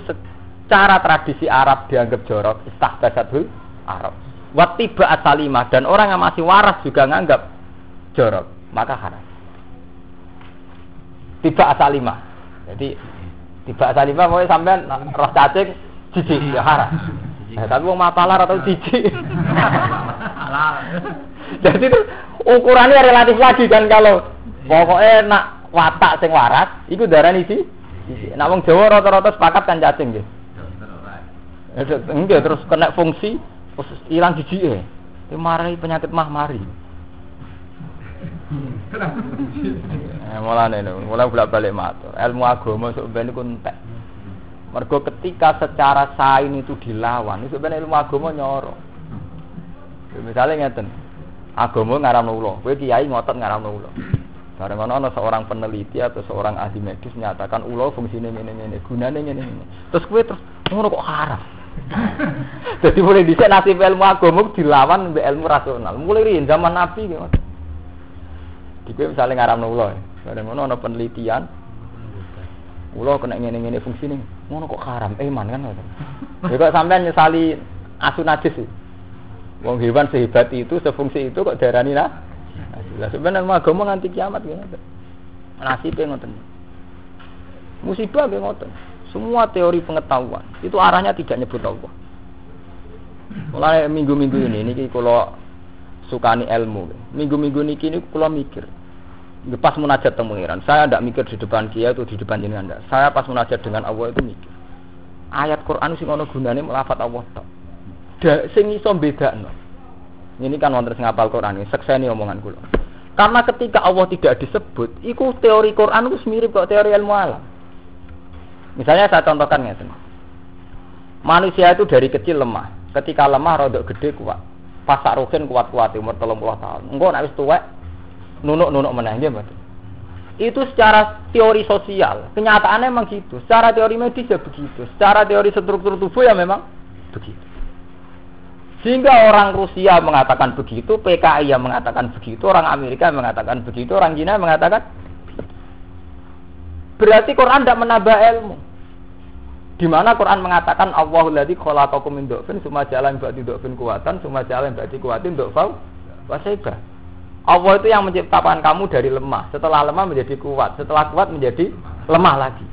secara tradisi Arab dianggap jorok, istahbasatul Arab. Watiba asalimah dan orang yang masih waras juga nganggap jorok, maka haram. Tiba asalimah jadi tiba salimah mau sampean roh cacing jijik ya haram. Nah, tapi mau mapalar atau jijik. Jadi itu ukurannya relatif lagi kan kalau pokoknya nak watak sing waras, itu darah isi. Nak wong Jawa rata-rata sepakat kan cacing gitu. Enggak terus kena fungsi terus hilang jijik ya. Marahi penyakit mah mari. Eh, mulane niku, mulai bolak-balik matur. Ilmu agama sok ben iku entek. Mergo ketika secara sain itu dilawan, itu ben ilmu agama nyoro. Ya, misalnya ngeten, agama ngaramno ulo, kowe kiai ngotot ngaramno ulo. Bareng ana ana seorang peneliti atau seorang ahli medis menyatakan ulo fungsinya ini ini, gunanya ini ini. Terus kowe terus ngono kok haram. Jadi mulai dhisik nasib ilmu agama dilawan mbek ilmu rasional. Mulai riyen zaman Nabi gitu. Iki misalnya ngaram ulo, ada ngono ada penelitian, ulo kena ngene ngene fungsi nih, ngono kok haram, eman kan? Ya kok sampean nyesali asu najis sih. Wong hewan sehebat itu, sefungsi itu kok darani nah. Lah sebenarnya agama nganti kiamat gitu. Nasibnya ngoten. Musibah kayak ngoten. Semua teori pengetahuan itu arahnya tidak nyebut Allah. Mulai minggu-minggu ini, ini kalau sukani ilmu. Minggu-minggu ini kini kalau mikir, pas munajat pengiran, saya tidak mikir di depan dia atau di depan jenengan anda. Saya pas munajat dengan Allah itu mikir. Ayat Quran sing ono gunane melafat Allah tok. Da sing iso bedakno. Ini kan wonten sing ngapal Quran ini, sekseni omongan kula. Karena ketika Allah tidak disebut, itu teori Quran itu mirip kok teori ilmu alam. Misalnya saya contohkan ya, Manusia itu dari kecil lemah. Ketika lemah rodok gede kuat. Pasak rukin kuat-kuat umur 30 tahun. Enggak wis tuwek nunuk-nunuk nggih, Itu secara teori sosial. Kenyataannya memang gitu. Secara teori medis ya begitu. Secara teori struktur tubuh ya memang begitu. Sehingga orang Rusia mengatakan begitu, PKI yang mengatakan begitu, orang Amerika mengatakan begitu, orang Cina mengatakan berarti Quran tidak menambah ilmu. Di mana Quran mengatakan Allahul ladzi khalaqakum min dhafin summa ja'ala min ba'di dhafin kuwatan summa ja'ala min ba'di kuwatin dhafau wasaiba. Allah itu yang menciptakan kamu dari lemah, setelah lemah menjadi kuat, setelah kuat menjadi lemah lagi.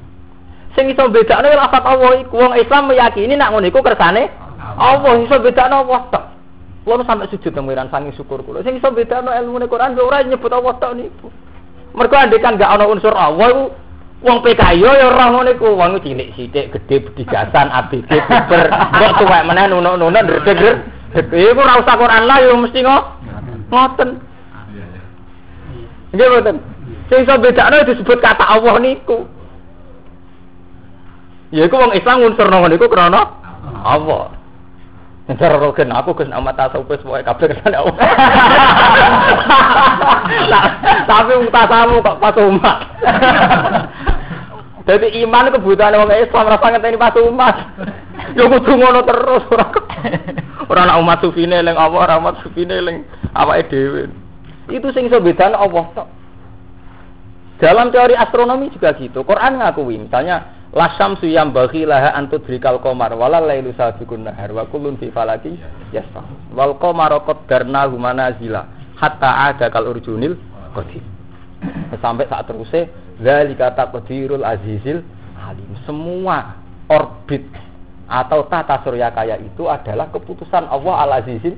Sing iso bedakne lafaz Allah iku wong Islam meyakini nak ngono iku kersane Allah iso bedakno Allah tok. Kulo sampai sujud nang wiran sangi syukur kulo. Sing iso bedakno ilmu Quran ora nyebut Allah tok niku. Mergo andekan gak ana unsur Allah wong PKI yo ya ora ngono iku. Wong cilik sithik gedhe bedigasan ABG ber kok tuwek meneh nunuk-nunuk ndredeg iku ora usah Quran lah yo mesti ngoten. Nggih mboten. Sing iso bedakno disebut kata Allah niku. Ya iku wong Islam unsur ngono niku krana Allah Cara rogen aku kes nama tasawuf pokoke kabeh kesan Allah. Tapi wong tasawuf kok pas umat. Jadi iman kebutuhan wong Islam rasa ngenteni pas umat. Yo kudu ngono terus ora. Ora nak umat sufine eling apa, ora umat sufine eling awake dhewe. Itu sing iso bedane Allah tok. Dalam teori astronomi juga gitu. Quran ngakui misalnya Lasam suyam bagi laha antut drikal komar wala lailu sabiqun nahar wa kullun fi falaki yasfa wal qamara qaddarnahu manazila hatta ada kal urjunil qadim sampai saat terusnya zalika taqdirul azizil alim semua orbit atau tata surya kaya itu adalah keputusan Allah al azizil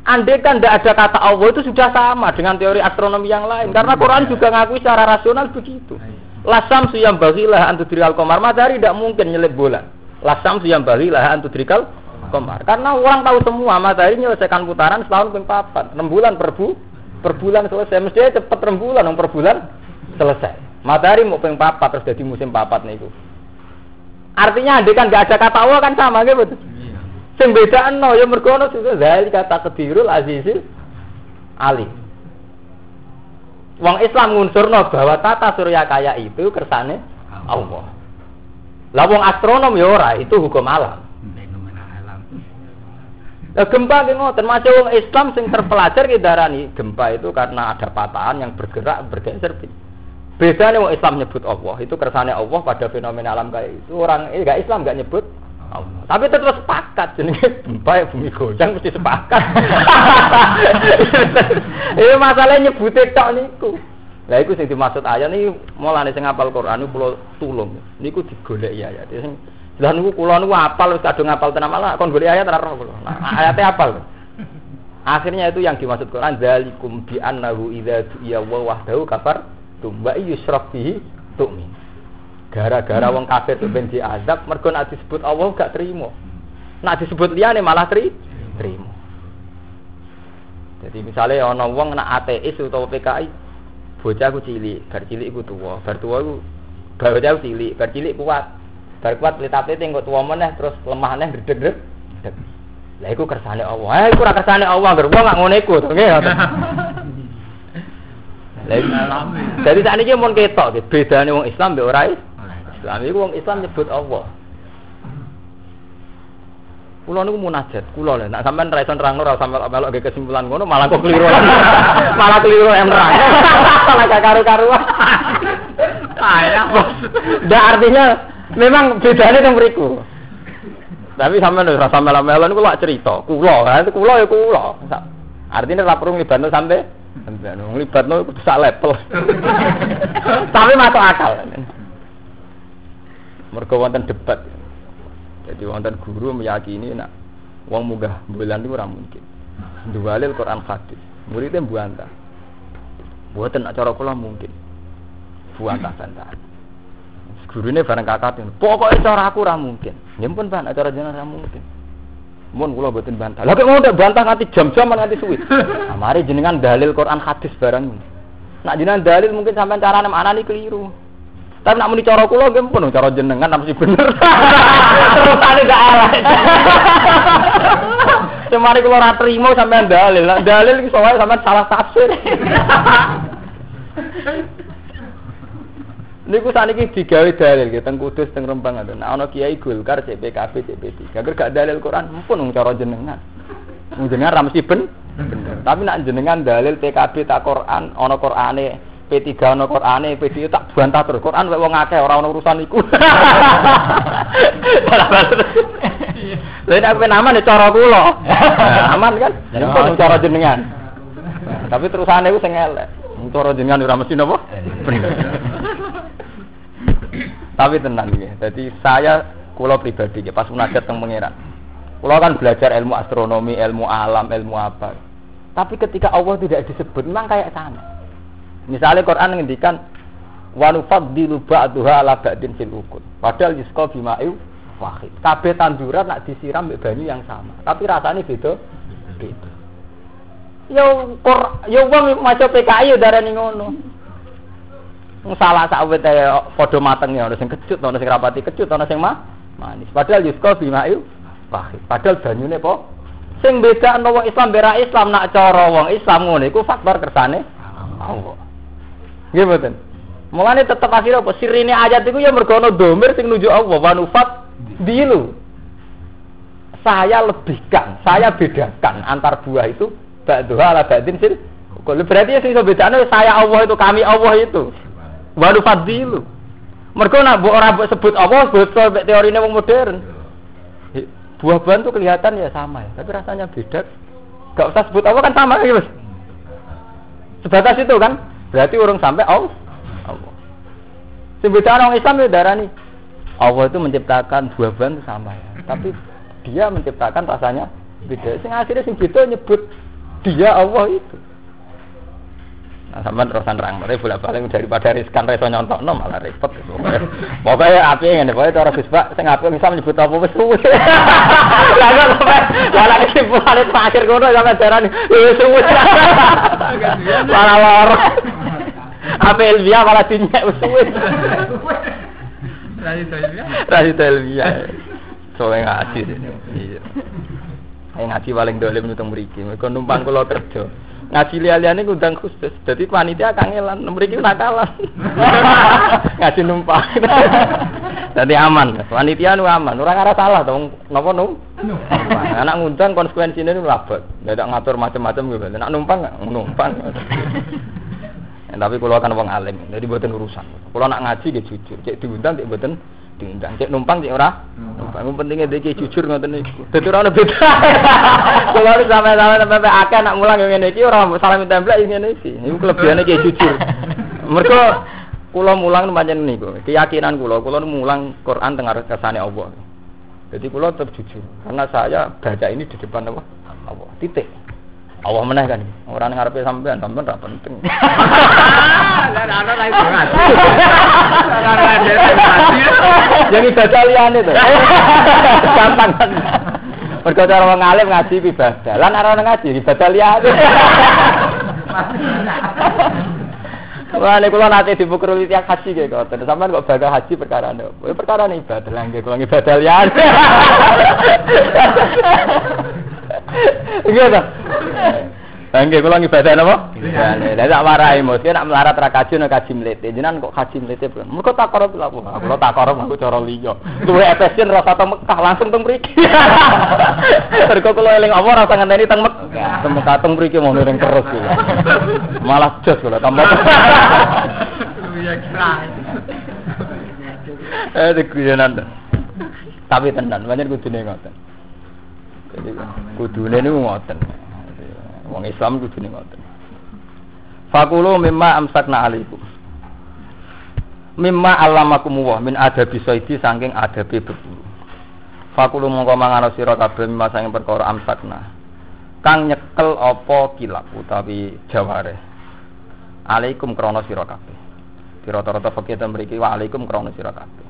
Andai kan tidak ada kata Allah itu sudah sama dengan teori astronomi yang lain. Karena Quran juga ngakui secara rasional begitu. Lasam suyam bagilah antudrikal komar. Matahari tidak mungkin nyelip bulan. Lasam suyam bagilah antudrikal komar. Karena orang tahu semua matahari menyelesaikan putaran setahun ping papat. Enam bulan per bu, per bulan selesai. Mestinya cepat enam bulan, per bulan selesai. Matahari mau ping papat terus jadi musim papat nih Artinya andai kan gak ada kata Allah kan sama gitu. Iya. Sing beda no ya mergono juga dari kata kedirul azizil ali. Wong Islam ngunsurno bahwa tata surya kaya itu kersane Allah. Lah wong astronom ya ora, itu hukum alam. Nah, gempa ki ngoten, macam wong Islam sing terpelajar ki darani gempa itu karena ada patahan yang bergerak bergeser. Beda nih wong Islam nyebut Allah, itu kersane Allah pada fenomena alam kayak itu. Orang eh, gak Islam gak nyebut Allah. Tapi tetap sepakat jenenge gempa ya bumi goncang mesti sepakat. Ini masalahnya nyebut tok niku. Lah iku sing dimaksud ayat ini mulane sing apal Quran niku kula tulung. Niku digolek ya ayat. Sing lah niku kula niku apal wis kadung apal tenan malah kon golek ayat ora roh kula. Nah, ayatnya apal. Akhirnya itu yang dimaksud Quran zalikum bi annahu idza ya wa wahdahu kafar tum wa yusraf bihi tu'min. Gara-gara wong kafir itu ben diazab, mergo nek disebut Allah gak terima. Nek disebut liyane malah tri terima. Jadi misalnya ana wong nak ateis utawa PKI, bocah aku cilik, bar cilik iku tuwa, bar tuwa iku bar bocah cilik, bar cilik kuat. Bar kuat litate engko tuwa meneh terus lemah meneh gredeg Lah iku kersane Allah. Eh iku ora kersane Allah, ger wong gak ngono iku to nggih. Jadi saat ini mau ketok, bedanya wong Islam be ora Islam itu wong Islam nyebut Allah. Kulo niku munajat, kulo lho. Nek sampean ra iso nerangno ora sampe melok ke kesimpulan ngono malah kok keliru. malah keliru yang nerang. malah gak karu-karuan. Ayah. Dah artinya memang bedanya yang beriku. Tapi sampean ora sampe melok niku lak cerita. Kulo, kan itu kulo ya kulo. Artinya ora perlu nglibatno sampe nglibatno kudu sak level. Tapi masuk akal. Mergo wonten debat. Jadi wonten guru meyakini nak wong munggah bulan itu ora mungkin. Duwalil Quran hadis. Muridnya buanta. Buatan nak cara kula mungkin. Buanta bantah. Gurune bareng kakak pokoknya cara aku ora mungkin. Ya pun Pak, cara jenengan ora mungkin. Mun kula mboten bantah. Kok mau ndak bantah nganti jam-jam nganti suwi. Nah, mari jenengan dalil Quran hadis barang. Nak jenengan dalil mungkin sampean carane maknane keliru. Tapi nak muni cara kula nggih pun cara jenengan mesti bener. Terusane gak elek. Semari kula ora trimo sampean dalil. Dalil iki soalnya sampean salah tafsir. Niku saniki digawe dalil gitu, teng Kudus teng Rembang ngoten. Nah ana Kiai Golkar CPKB CP3. Agar gak dalil Quran mumpun wong cara jenengan. Jenengan ra mesti ben bener. Tapi nak jenengan dalil PKB tak Quran, ana Qurane P3 ana Qurane, P2 tak bantah terus. Quran wong akeh ora ana urusan iku. Lha nek ben aman ya cara kula. Aman kan? Mumpun cara jenengan. Tapi terusane iku sing elek. Cara jenengan ora mesti napa? Tapi tenang ya. Jadi saya kulo pribadi ya pas munajat teng pangeran. Kulo kan belajar ilmu astronomi, ilmu alam, ilmu apa. Tapi ketika Allah tidak disebut memang kayak sana. Misalnya Quran ngendikan wa nufaddilu ba'daha ala ba'din fil ukul. Padahal yusqa bima'u wahid. Kabeh tanduran nak disiram mbek banyu yang sama. Tapi rasanya beda. Beda. Yo kor yo wong maca PKI yo darani ngono. salah sawet ae padha matenge ana sing kecut ana sing rapati kecut ana sing mah manis padahal yusko bima'il wahid padahal banyune po sing beda wong Islam bera Islam nak cara Islam ngono iku faktor kersane Allah nggih mboten mulane tetep akhirnya apa sirine ayat iku ya mergo ana domir sing nuju Allah wa nufat dilu saya lebihkan saya bedakan antar buah itu ba'dha ala ba'din sil berarti ya sing iso bedane saya Allah itu kami Allah itu Walu fadilu. Mereka nak buat orang sebut apa, sebut teori ini wong modern. Buah-buahan tuh kelihatan ya sama ya, tapi rasanya beda. Gak usah sebut apa kan sama ya mas. Sebatas itu kan, berarti urung sampai Allah. Allah. Sebutkan orang Islam ya darah nih. Allah itu menciptakan buah-buahan itu sama ya, tapi dia menciptakan rasanya beda. Sing akhirnya sing beda nyebut dia Allah itu. Nah, sama terusan terang, tapi bolak balik daripada riskan reso nyontok no malah repot. Pokoknya api yang ini, pokoknya cara bisbak, saya ngapain bisa menyebut apa suwe. Lalu sampai malah kesimpulan itu akhir kono sampai jaran wes suwe. Malah lor. Apa Elvia malah dinyek wes suwe. Elvia. Radit Elvia. Soalnya ngaji. Iya. Ngaji paling dolim nutang mriki. Mereka numpang kula kerja ngaji liane ngundang khusus. Jadi panitia kangelan, mriki nakalan. ngaji numpang. Jadi aman, panitia nu aman. Ora ngara salah dong. Napa nu? Anak ngundang konsekuensine nu labet. Tidak ngatur macam-macam gitu. Nak numpang numpang. Tapi kalau akan wong alim, jadi buatan urusan. Kalau nak ngaji dia jujur, cek diundang cek buatan diundang. Cek numpang cek ora. Numpang pentingnya dia jujur ngoten niku. Dadi ora ono beda. Kalau sampai-sampai sampai akeh nak mulang ngene iki ora salah minta template ngene iki. Niku kelebihane ki jujur. Mergo kula mulang pancen niku. Keyakinan kula, kula mulang Quran tengah kersane Allah. Jadi kula tetap jujur karena saya baca ini di depan Allah. Allah. Titik. Allah meneh kan. Orang ngarepe sampean, sampean ora penting. Lah ana ra iso ngaji. Yang ibadah liyane to. Gampang. Mergo cara wong alim ngaji ibadah. Lan ora ngaji ibadah liyane. Wah, ini kalau nanti dipukul tiap haji kayak kau, terus sampai kok baga haji perkara nih, perkara nih ibadah lagi, kalau ibadah lian. Iya dah. Bangke kula ngibadah napa? Lah tak marahi mos, nek melarat ra kaji nek kaji mlete. Jenengan kok kaji mlete, Bro? Mergo takor lha apa? Kula takor aku cara liya. Duwe efesien rasa teng Mekah langsung teng mriki. Mergo kula eling apa rasa ngenteni teng Mekah. Teng Mekah teng mriki mau ning terus kula. Malah jos kula tambah. Iya. Eh dikuyenan. Tapi tenan, banyak kudune ngoten. Jadi kudune niku ngoten. Wong Islam kudune ngoten. Fakulu mimma amsakna alaikum. Mimma alamakum wa min adabi saidi saking adabi berburu. Fakulu mongko mangano sira kabeh mimma saking perkara amsakna. Kang nyekel apa kilap utawi jaware. Alaikum krana sira kabeh. Di rata-rata fakih mriki wa alaikum krana sira kabeh.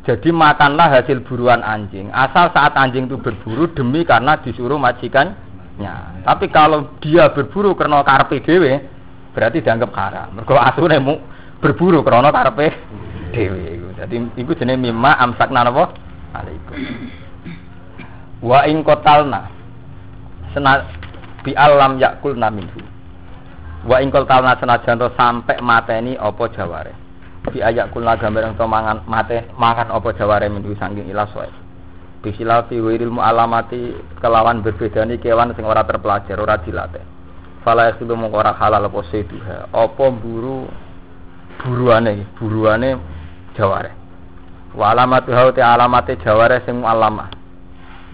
Jadi makanlah hasil buruan anjing. Asal saat anjing itu berburu demi karena disuruh majikannya. Tapi kalau dia berburu karena karpe dewe, berarti dianggap haram. Mergo asune mu berburu karena karpe dewe. Jadi itu jenis mimma amsakna napa? Alaikum. Wa sena bi alam yakul minhu. Wa ing kotalna senajan sampai mateni apa jaware bi ayak kula gambar yang mangan mate makan apa jaware minggu sangking ilas wae. Bisila fi wiril alamati kelawan berbedani kewan sing ora terpelajar ora dilatih. Fala yasilu mung halal apa seduha. Apa buru buruane buruane jaware. Wa alamatu hauti alamate jaware sing alamah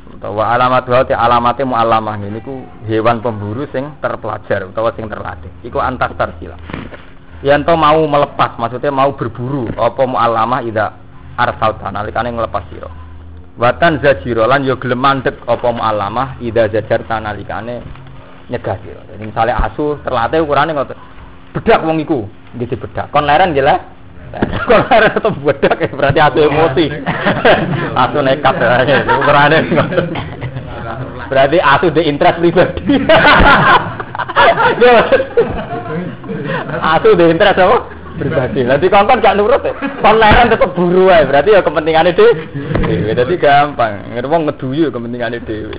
utawa alamat hauti alamate mu'allamah ini ku hewan pemburu sing terpelajar utawa sing terlatih. Iku antas tarsila Yanto mau melepas, maksudnya mau berburu apa mu'alamah ida arsalta nalikane ngelepas sira. Watan zajiro lan yo gelem mandek apa mu'alamah ida zajar nalikane nyegah sira. Jadi misalnya asu terlatih ukurane ngoten. Bedak wong iku, nggih bedak. Kon leren nggih lah. Kon leren tetep bedak ya berarti asu emosi. asu nekat ya. Ukurane ngoten. Berarti asu di interest pribadi. Asu di interest apa? Nanti kongkon gak nurut ya. Konleren tetep buru ae. Berarti ya kepentingannya dhewe. Dadi gampang. Wong ngeduyu kepentingannya dhewe.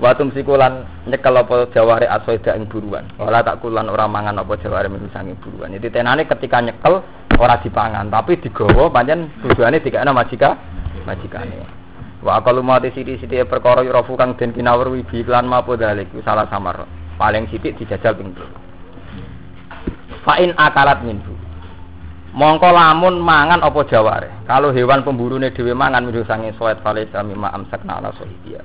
Watum sikulan nyekel apa jaware asoida ing buruan. Wala tak kulan ora mangan apa jaware misangi buruan. Jadi tenane ketika nyekel ora dipangan, tapi digawa pancen tujuane dikene majika majikane. Wa akalu mati siti-siti perkara yurafu kang den kinawruhi bi iklan mapo dalik salah samar. Paling sithik dijajal ping Fa in akalat minhu. Mongko lamun mangan apa jaware. Kalau hewan pemburune dhewe mangan minhu sange soet fale sami ma amsakna ala sohibia.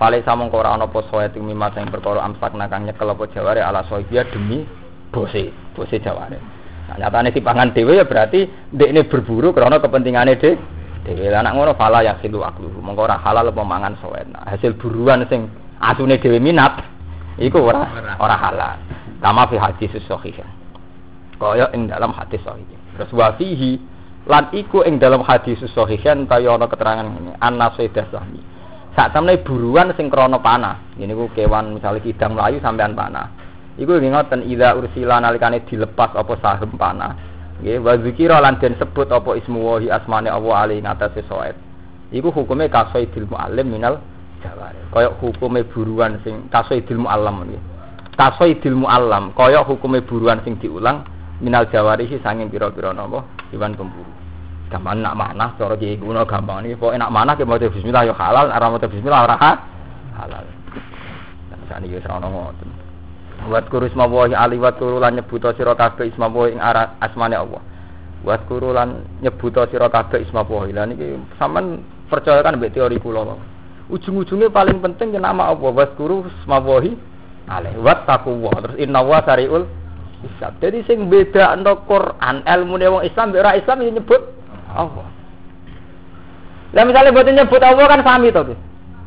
Fale mongko ora ana apa soet mimma sing perkara amsakna kang nyekel apa jaware ala sohibia demi bose, bose jaware. Nah, nyatane dipangan dhewe ya berarti ndekne berburu karena kepentingane dhewe dhewe anak ngono fala ya silu aklu mongko ora halal apa mangan nah, hasil buruan sing asune dhewe minat iku ora ora halal kama fi hadis sahih kaya ing dalam hadis sahih terus wa fihi lan iku ing dalam hadis sahih kaya ana keterangan ngene anna sayyidah sahmi sak temne buruan sing krana panah ini ku kewan misalnya kidang melayu sampean panah iku ngoten ida ursila nalikane dilepas apa sahem panah Nggih, wa zikira lan den sebut apa ismu wahi asmane Allah ali ngatasé soet. Iku hukume kasoidil muallim minal jawari. Kaya hukume buruan sing kasoidil muallam nggih. Kasoidil muallam kaya hukume buruan sing diulang minal jawari sih sanging pira-pira napa hewan pemburu. Gampang nak manah cara kiai kuno gampang niki pokoke nak manah ke maca bismillah ya halal, ora maca bismillah ora halal. Sakniki wis ana ngoten. Wat kuru isma wahi ali wat kuru lan nyebuto sira kabeh isma wahi ing asmane Allah. Wat kuru lan nyebuto sira kabeh isma wahi. Lah niki sampean percaya mbek teori kula. Ujung-ujungnya paling penting ya nama Allah. Wat kuru isma wahi alih. Wat taqwa. Terus inna wa sariul hisab. Jadi sing beda ento Quran ilmu wong Islam ora Islam ya nyebut Allah. Lah misalnya buat nyebut Allah kan sami to.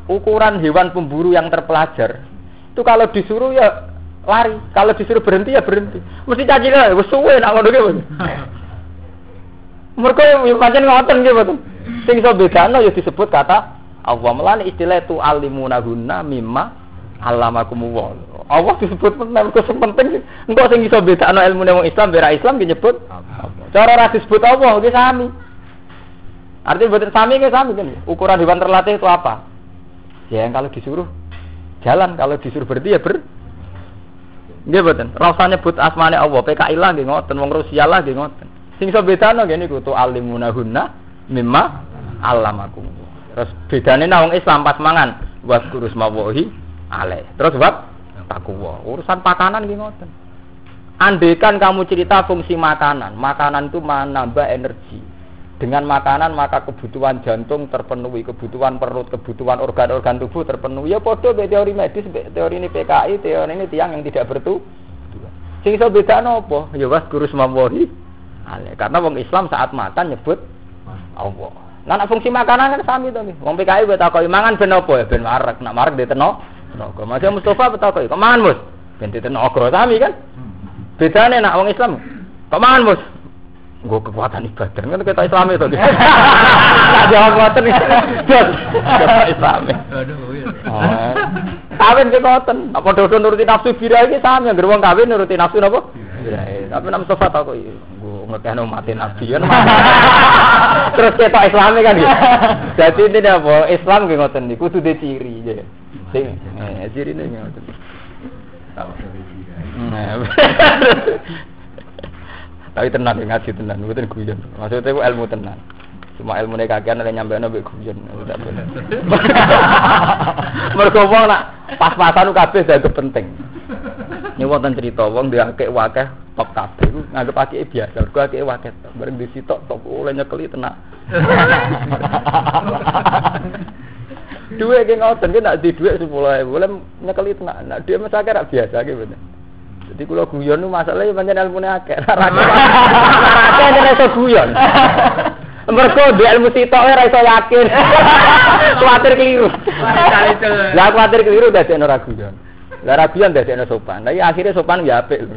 Ukuran hewan pemburu yang terpelajar itu kalau disuruh ya lari. Kalau disuruh berhenti ya berhenti. Mesti caci lah, wes suwe nak ngono gitu. Mereka yang pancen ngoten gitu. Sing iso bedano ya disebut kata Allah melani istilah itu alimunahunna mimma alamakumullah. Allah disebut penting kok sing penting engko sing iso bedano ilmu wong Islam bera Islam nyebut Cara ora disebut Allah iki sami. Artinya buatan sami nggak sami kan? Ukuran hewan terlatih itu apa? Ya yang kalau disuruh jalan, kalau disuruh berhenti ya ber Nggih mboten. Rasa nyebut asmane Allah, PKI lah nggih ngoten, wong Rusia lah nggih ngoten. Sing iso bedano nggih niku tu alimunahunna mimma allamakum. Terus bedane nang wong Islam pas mangan wa kurus mawahi ale. Terus bab takwa. Urusan pakanan nggih ngoten. Andaikan kamu cerita fungsi makanan, makanan itu menambah energi. Dengan makanan maka kebutuhan jantung terpenuhi, kebutuhan perut, kebutuhan organ-organ tubuh terpenuhi. Ya podo be teori medis, be teori ini PKI, teori ini tiang yang tidak bertu. Sing iso beda nopo? Ya was guru semawori. Karena wong Islam saat makan nyebut Allah. Nah, fungsi makanan kan sami to. Wong PKI buat takoki mangan ben apa ya ben marek, nak marek di teno. Tenaga. Masih Mustafa betakoki, kok mangan Mus? Ben tenaga sami kan? Bedane nak wong Islam. Kok mangan Mus? gue kekuatan ibadah kan kita Islam itu gitu. jawab kekuatan kita Islam. Oh. Kawin ke ngoten. Apa dodo nuruti nafsu bira iki sami anggere wong kawin nuruti nafsu napa? Bira. Tapi nam sofat aku gue ngekeno mati nabi kan. Terus kita Islam kan gitu. Jadi ini apa? Islam nggih ngoten niku kudu ciri. Sing eh cirine ngoten. Nah. Tapi tenan ngaji tenan, mboten guyon. Maksudnya itu ilmu tenan. Cuma ilmu nek kakean nek nyampe nabi guyon. Mergo wong nak pas-pasan kabeh dadi penting. Ini wonten cerita wong dia akeh wakeh top kabeh iku nganggep akeh biasa. Mergo akeh wakeh. Bareng disitok top oleh nyekeli tenan. Duit ki ngoten ki nak di dhuwit 10.000 boleh nyekeli tenan. Nak dhuwit mesake biasa ki bener. Jadi kalau guyon itu masalahnya banyak ilmu akeh. Akeh nek iso guyon. Mergo di ilmu sitok ora iso yakin. Kuatir keliru. Lah kuatir keliru dadi ora guyon. Lah ra guyon dadi sopan. Lah akhirnya sopan ya apik.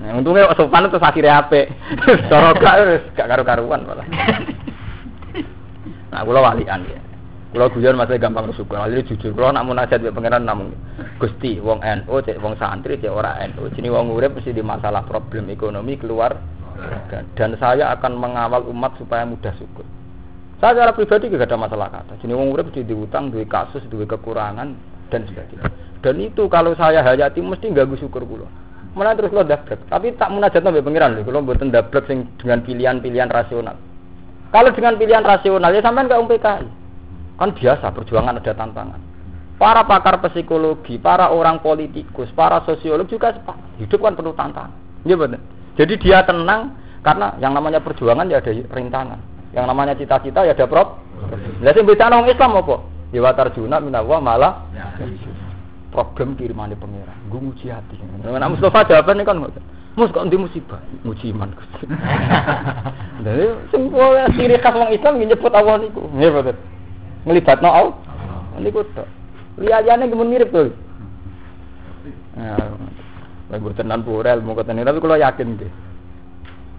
Nah, untungnya sopan itu akhirnya apik. Cara gak gak karu-karuan malah. Nah, kula walian ya. Kalau guyon masih gampang bersyukur. Lalu jujur, kalau nak munajat be pangeran namun Gusti, wong NU, cek wong santri, cek ora NU. Jadi wong urip mesti di masalah problem ekonomi keluar dan saya akan mengawal umat supaya mudah syukur. Saya secara pribadi tidak ada masalah kata. Jadi wong urip mesti diutang, duit kasus, duit kekurangan dan sebagainya. Dan itu kalau saya hayati mesti ganggu syukur kula. Malah terus lo dablek. Tapi tak munajat nabi pangeran lho, mboten dablek sing dengan pilihan-pilihan rasional. Kalau dengan pilihan rasional ya sampean gak PKI. Kan biasa perjuangan ada tantangan. Para pakar psikologi, para orang politikus, para sosiolog juga hidup kan penuh tantangan. Iya benar. Jadi dia tenang karena yang namanya perjuangan ya ada rintangan. Yang namanya cita-cita ya ada prop. Lah sing beda nang Islam apa? Ya wa tarjuna minallah malah problem kirimane pangeran. Gue nguji hati. Nah, Mustafa jawabannya kan. Mus kok musibah? Nguji iman Gusti. Dadi sing ciri khas wong Islam nyebut Allah niku. Nggih betul ngelibatno Allah. Niku tok. Liyane gemun mirip tuh. Nah, lagi tenan pura ilmu keten tapi kalau yakin deh.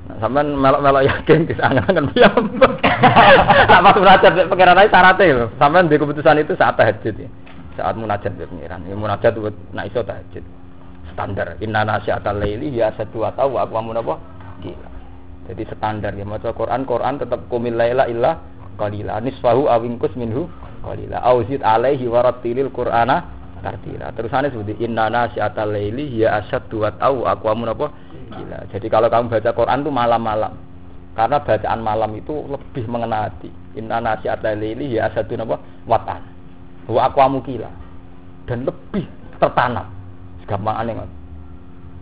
Nah, sampean melok-melok yakin di sana kan piyam. Tak pas munajat pengiran ae syaratnya lho. Sampean di keputusan itu saat tahajud ya. Saat munajat di pengiran. Ya munajat buat nak iso tahajud. Standar. Inna nasyatal laili ya satu atau aku amun apa? Gila. Jadi standar ya maca Quran Quran tetap kumil laila qalila. Nisfahu awingkus minhu qalila. Auzid alaihi warattilil qur'ana tartila. Terusane seperti inna nasyatal laili ya asyaddu wa au aqwamun apa? Gila. Jadi kalau kamu baca Quran tuh malam-malam. Karena bacaan malam itu lebih mengena hati. Inna nasyatal laili ya asyaddu apa? Watan. Wa aqwamu gila. Dan lebih tertanam. Gampang aneh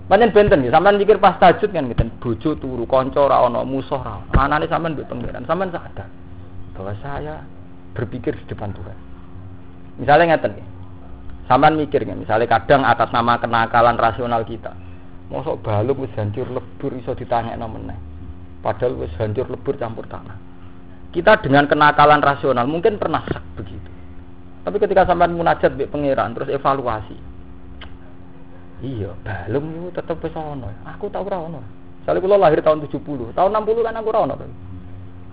Pancen benten ya, sampean mikir pas tajud kan ngeten, bojo turu, kanca ora ana, musuh ora. Anane sampean mbek pangeran, sampean sadar bahwa saya berpikir di depan Tuhan. Misalnya ngeten ya. Sampean mikir ya, misalnya kadang atas nama kenakalan rasional kita. Mosok baluk wis hancur lebur iso ditanyakno meneh. Padahal wis hancur lebur campur tanah. Kita dengan kenakalan rasional mungkin pernah sak begitu. Tapi ketika sampean munajat mbek pangeran terus evaluasi. Iya, balung itu tetep wis ono. Aku tau ora ono. Misalnya lahir tahun 70, tahun 60 kan aku ora ono.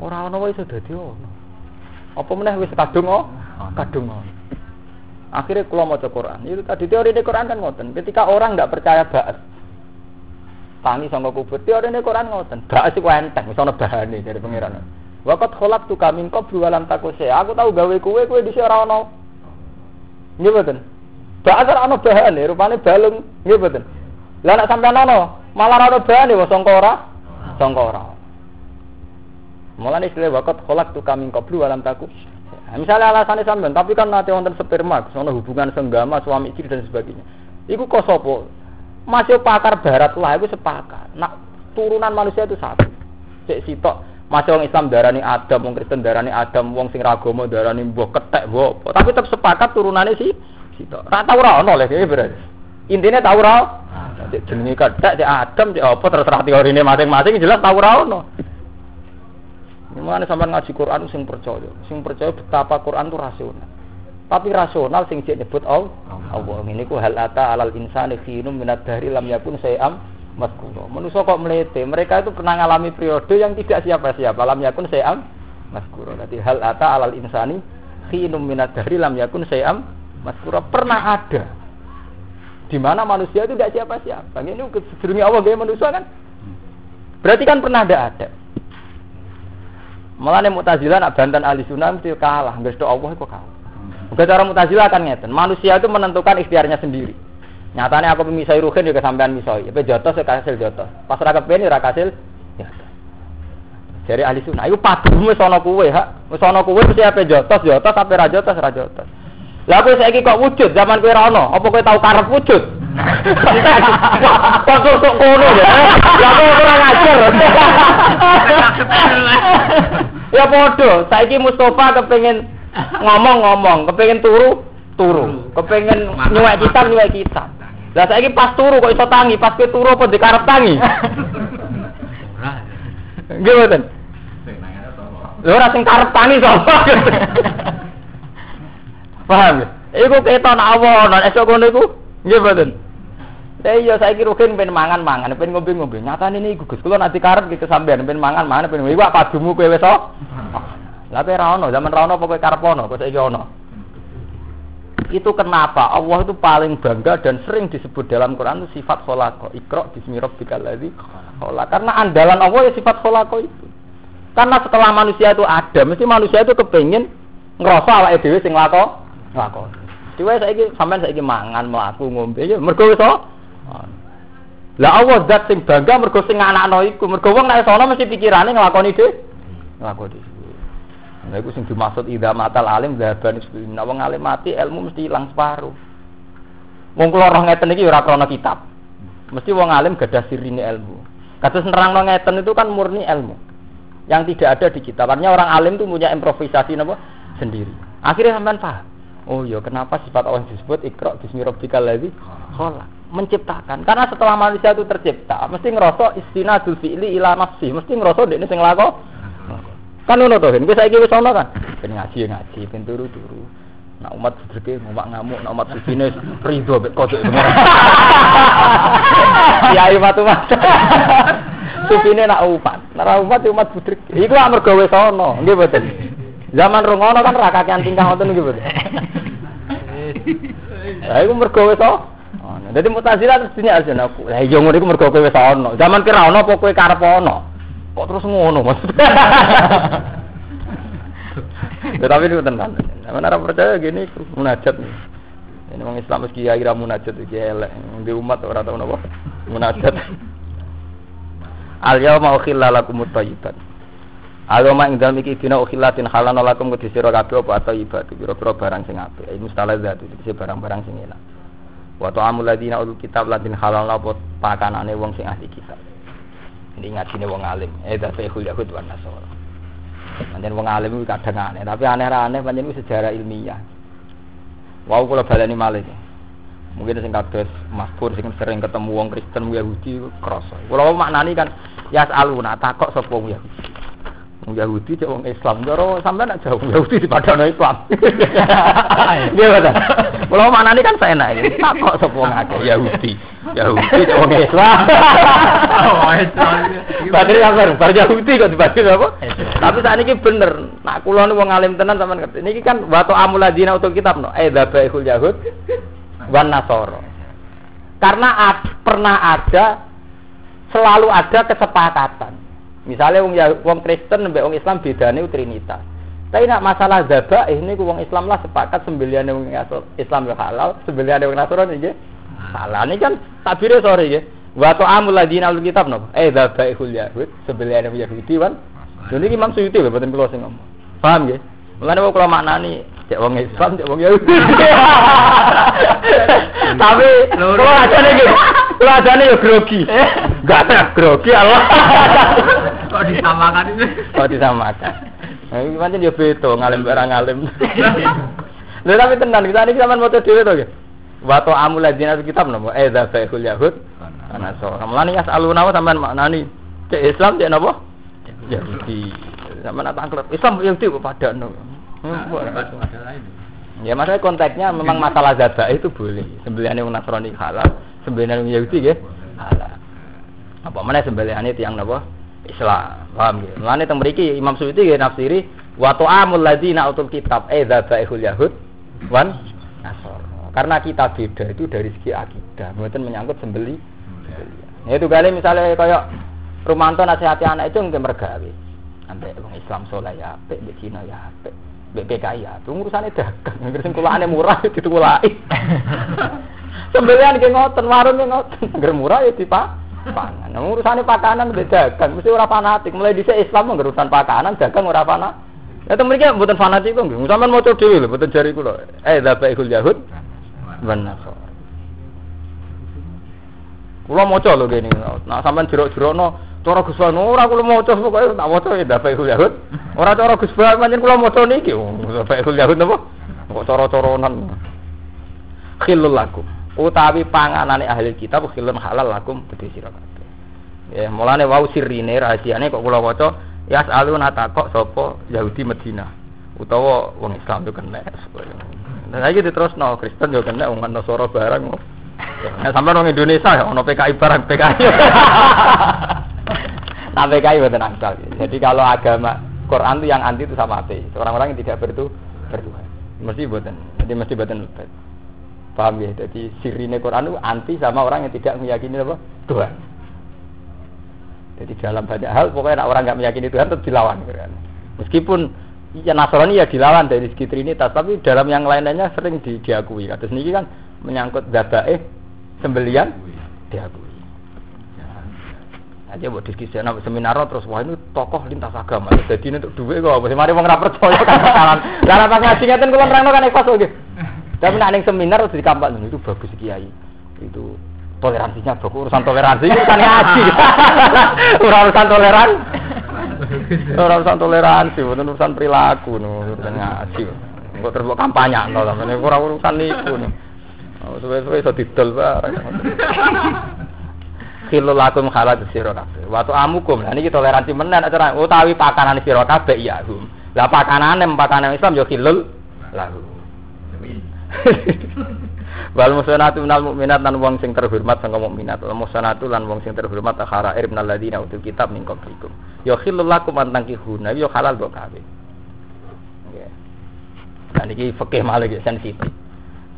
Ora ono wae iso dadi. Apa meneh wis kadung oh? Kadung oh. Akhirnya kalau mau Quran, itu tadi teori di Quran kan ngoten. Ketika orang tidak percaya baat, tangi sama kubur, teori di Quran ngoten. Baat sih enteng, misalnya bahan dari pengiran. Wakat kolak tuh kami kau berulang takuse. Aku tahu gawe kue kue di sana ono. Iya betul. Baat ora ono bahan nih, rupanya balung. Iya betul. Lah nak sampai ono, malah ono bahan nih, songkora, songkora. Mulane istilah wakat kolak tuh kami koplu alam takut. Nah, misalnya alasannya sampean, tapi kan nanti wonten sperma, sono hubungan senggama, suami istri dan sebagainya. Iku kok sopo? Masih pakar barat lah, itu sepakat. Nak turunan manusia itu satu. Cek sitok, masih orang Islam darani Adam, wong Kristen darani Adam, wong sing ragomo darani mbok ketek mbok. Tapi tetap sepakat turunannya sih sitok. Ra tau ora ono lho berarti. Intinya tau ora. Cek jenenge ketek, cek Adam, cek apa terserah teorine masing-masing jelas tau ora ono. Mulane sampean ngaji Quran sing percaya, sing percaya betapa Quran itu rasional. Tapi rasional sing cek nyebut Allah. Allah ini ku hal ata alal insani khinum minad dari lam yakun sayam maskuro. Manusia kok melete. Mereka itu pernah mengalami periode yang tidak siapa-siapa. Lam yakun sayam maskuro. Nanti hal ata alal insani khinum minat dari lam yakun sayam maskuro. Pernah ada. Di mana manusia itu tidak siapa-siapa. Ini sedurungi Allah gaya manusia kan. Berarti kan pernah ada ada. Malah nih mutazilah nak bantan ahli sunnah mesti kalah. Nggak Allah itu kalah. Bukan cara mutazilah kan ngeten. Manusia itu menentukan ikhtiarnya sendiri. Nyatanya aku memisai ruhin juga sampean misoi. Tapi jotos ya kasil jotos. Pas raka peni raka kasil. Dari ahli sunnah. Iku padu wis ana kuwe ha. Wis ana kuwe mesti ape jotos jotos jotos ra jotos. Lah kowe saiki kok wujud zaman kowe ra ono. Apa kowe tau karep wujud? Kok kok kono ya? Lah kok ora ngajar. Ya padha, saiki Mustafa kepengin ngomong-ngomong, kepengin turu, turu. Kepengin nyuwek kitab, nyuwek kitab. Lah saiki pas turu kok iso tangi, pas kowe turu apa dikarep tangi? Nggih mboten. Lha ora sing karep tangi sapa? Paham ya? Iku keton awon, esuk ngono iku nggih mboten. Lah iya saiki rugen ben mangan-mangan, ben ngombe-ngombe. Nyatane niku Gus, kula nanti karep iki kesampean ben mangan-mangan ben iku padumu kowe wis Lah kowe ra ono, zaman ra ono apa kowe karep ono, kok saiki ono. Itu kenapa Allah itu paling bangga dan sering disebut dalam Quran itu sifat kholako. Ikro bismi rabbikal ladzi Karena andalan Allah ya sifat kholako itu. Karena setelah manusia itu ada, mesti manusia itu kepingin ngerasa awake dhewe sing lako lako. Dewe saiki sampean saiki mangan, mlaku, ngombe ya mergo iso. Lah Allah zat sing bangga mergo sing anakno iku, mergo wong nek sono mesti pikirane nglakoni dhewe. Nglakoni Nah, itu sing dimaksud idza matal alim dzaban Nah, wong alim mati ilmu mesti hilang separuh. Wong kula roh ngeten iki ora kitab. Mesti wong alim gadah sirine ilmu. Kados nerangno ngeten itu kan murni ilmu. Yang tidak ada di kitab. Artinya orang alim itu punya improvisasi napa sendiri. Akhirnya sampean paham. Oh iya, kenapa sifat Allah disebut ikra bismi rabbikal ladzi khalaq? Menciptakan. Karena setelah manusia itu tercipta, mesti ngerasa istinadul fi'li ila nafsi, mesti ngerasa dekne sing lakon Kan ngono to, wis saiki wis ana kan. Ben ngaji ya ngaji, ben turu-turu. Nak umat sedreke ngomak ngamuk, nak umat sufine rido mek kodok Kiai matu mas. Sufine nak umat, nak umat ya umat budrek. Iku amarga wis ana, nggih mboten. Zaman rungono kan ra kakean tingkah ngoten nggih mboten. Lah iku mergo wis ana. Dadi mutazilah terus dunia arjana aku. Lah iya ngono iku mergo kowe wis. Zaman kira ana apa kowe karep? Kok terus ngono maksudnya? Tetapi itu tenan. Mana orang percaya gini munajat nih. Ini orang Islam meski kira munajat iki elek. Di umat orang tahu napa? Munajat. Al yauma ukhilla lakum thayyibat. Agama ing dalem iki dina ukhillatin halal lakum kudu sira kabeh apa thayyibat. Pira-pira barang sing apik. Ini mustalazat itu barang-barang sing enak. Wa ta'amul ladina utul kitab ladin halal apa pakanane wong sing ahli kitab. Ini ngaji wong alim. Eh tapi Yahud wan Nasara. Pancen wong alim itu kadang aneh, tapi aneh aneh pancen sejarah ilmiah. Wow kalau baleni malih. Mungkin sing kados Mas Pur sing sering ketemu wong Kristen Yahudi krasa. Kalau maknani kan ya aluna takok sapa wong Yahudi. Yahudi cek wong Islam, jaro sampean nak jauh Yahudi di padano Islam. Iya betul. Kalau mana ini kan saya naik, tak kok sepuluh ngake Yahudi, Yahudi cek wong Islam. Oh, Islam. Badri kabar, bar Yahudi kok dibagi apa? Tapi saat ini bener, nak kulon wong alim tenan sampean ngerti. Ini kan waktu amuladina untuk kitab no, eh dabaihul Yahud wan Nasoro. Karena ad, pernah ada, selalu ada kesepakatan Misalnya wong wong Kristen mbek wong Islam bedane trinitas. Tapi nak masalah zabah ini wong Islam lah sepakat sembilan wong Islam ya halal, sembilan wong Nasrani nggih. Halal ini kan tabire sore nggih. Wa ta'amul ladina al kitab no. Eh zabaihul yahud, sembilan wong Yahudi kan. Jadi Imam Suyuti lho boten kula sing ngomong. Paham nggih? Mulane kula maknani cek wong Islam, cek wong Yahudi. Tapi kula ajane nggih. Kula ajane yo grogi. Enggak ada grogi Allah. Kok disamakan ini? Kok disamakan. Nah, ini pancen yo beda ngalim barang ngalim. Lha tapi tenan kita niki sampean maca dhewe to nggih. Wa amul ladina kitab napa? Eh da faihul yahud. Ana so. Mulane ya aluna sampean maknani cek Islam cek napa? Yahudi. Sampean tak Islam Yahudi kok padakno. Ya masalah konteksnya memang masalah zada itu boleh. Sembilan yang Nasrani halal, sembilan yang Yahudi ya halal. Apa mana sembelihane tiang napa? Islam. Paham nggih? Mulane teng mriki Imam Suyuti nggih nafsiri wa ta'amul ladzina utul kitab edza ba'ihul yahud wan nasor. Karena kita beda itu dari segi akidah, mboten menyangkut sembeli. Ya itu kali misalnya kayak Rumanto nasihati anak itu nggak mergawe. Ambek wong Islam soleh ya apik, mbek Cina ya apik. Mbek PKI ya, itu urusane dagang. Ngger sing kulane murah ya ditulaki. Sembelian ki ngoten, warung ngoten. Ngger murah ya dipak pangan. Nah, urusane pakanan mbek dagang, mesti ora fanatik. Mulai dhisik Islam ngger urusan pakanan, dagang ora fanatik. Ya temen mriki mboten fanatik kok nggih. Sampeyan maca dhewe lho, mboten jari kula. Eh, dzabaihul yahud wan nasara. Kula maca lho kene. Nah, sampeyan jerok-jerokno cara Gus ora kula maca pokoke tak maca ya dzabaihul yahud. Ora cara Gus Ban pancen kula maca niki. Dzabaihul yahud napa? Kok cara-caranan. Khilul lakum. Utawi panganane ahli kitab khilun halal lakum kedhe sira kabeh. Ya, mulane wau sirine rahasiane kok kula waca Ya aluna takok sapa Yahudi Medina utawa wong Islam yo kena. Nah iki diterusno Kristen yo kena wong Nasara barang. Nah sampean wong Indonesia ya ono PKI barang PKI. nah PKI boten angsal. Jadi kalau agama Quran itu yang anti itu sama ateis. Orang-orang yang tidak bertu bertuhan. Mesti boten. Jadi mesti boten lebet. Paham ya? Jadi sirine Quran itu anti sama orang yang tidak meyakini apa? Tuhan. Jadi dalam banyak hal pokoknya orang nggak meyakini Tuhan tetap dilawan. Kan? Meskipun ya Nasrani ya dilawan dari segi Trinitas, tapi dalam yang lainnya sering di, diakui. Kata sendiri kan menyangkut eh sembelian diakui. Aja buat diskusi nah, seminar terus wah ini tokoh lintas agama. Jadi ini untuk duit kok. Mesti mari mau ngapa percaya kan kanan. Karena pas ngaji ngeten kula kan ikhlas oke. Tapi nek ning seminar terus dikampak itu bagus kiai. Itu toleransinya bro urusan toleransi urusan ngaji urusan toleran urusan toleransi bukan urusan perilaku nih urusan ngaji kok terus kampanye no kurang urusan niku nih suwe-suwe iso didol bareng Kilo lakum halat sira kabeh. Waktu amukum. Lah niki toleransi menen acara utawi pakanan sira kabeh ya hum. Lah pakanane pakanan Islam yo khilul lahu. Wal musanatu minal mukminat lan wong sing terhormat sangka mukminat. Wal musanatu lan wong sing terhormat akhara ir minal ladina utul kitab min qablikum. Ya khillul lakum an tankihuna ya halal kok kawin. Nggih. Nah niki fikih malih sensitif.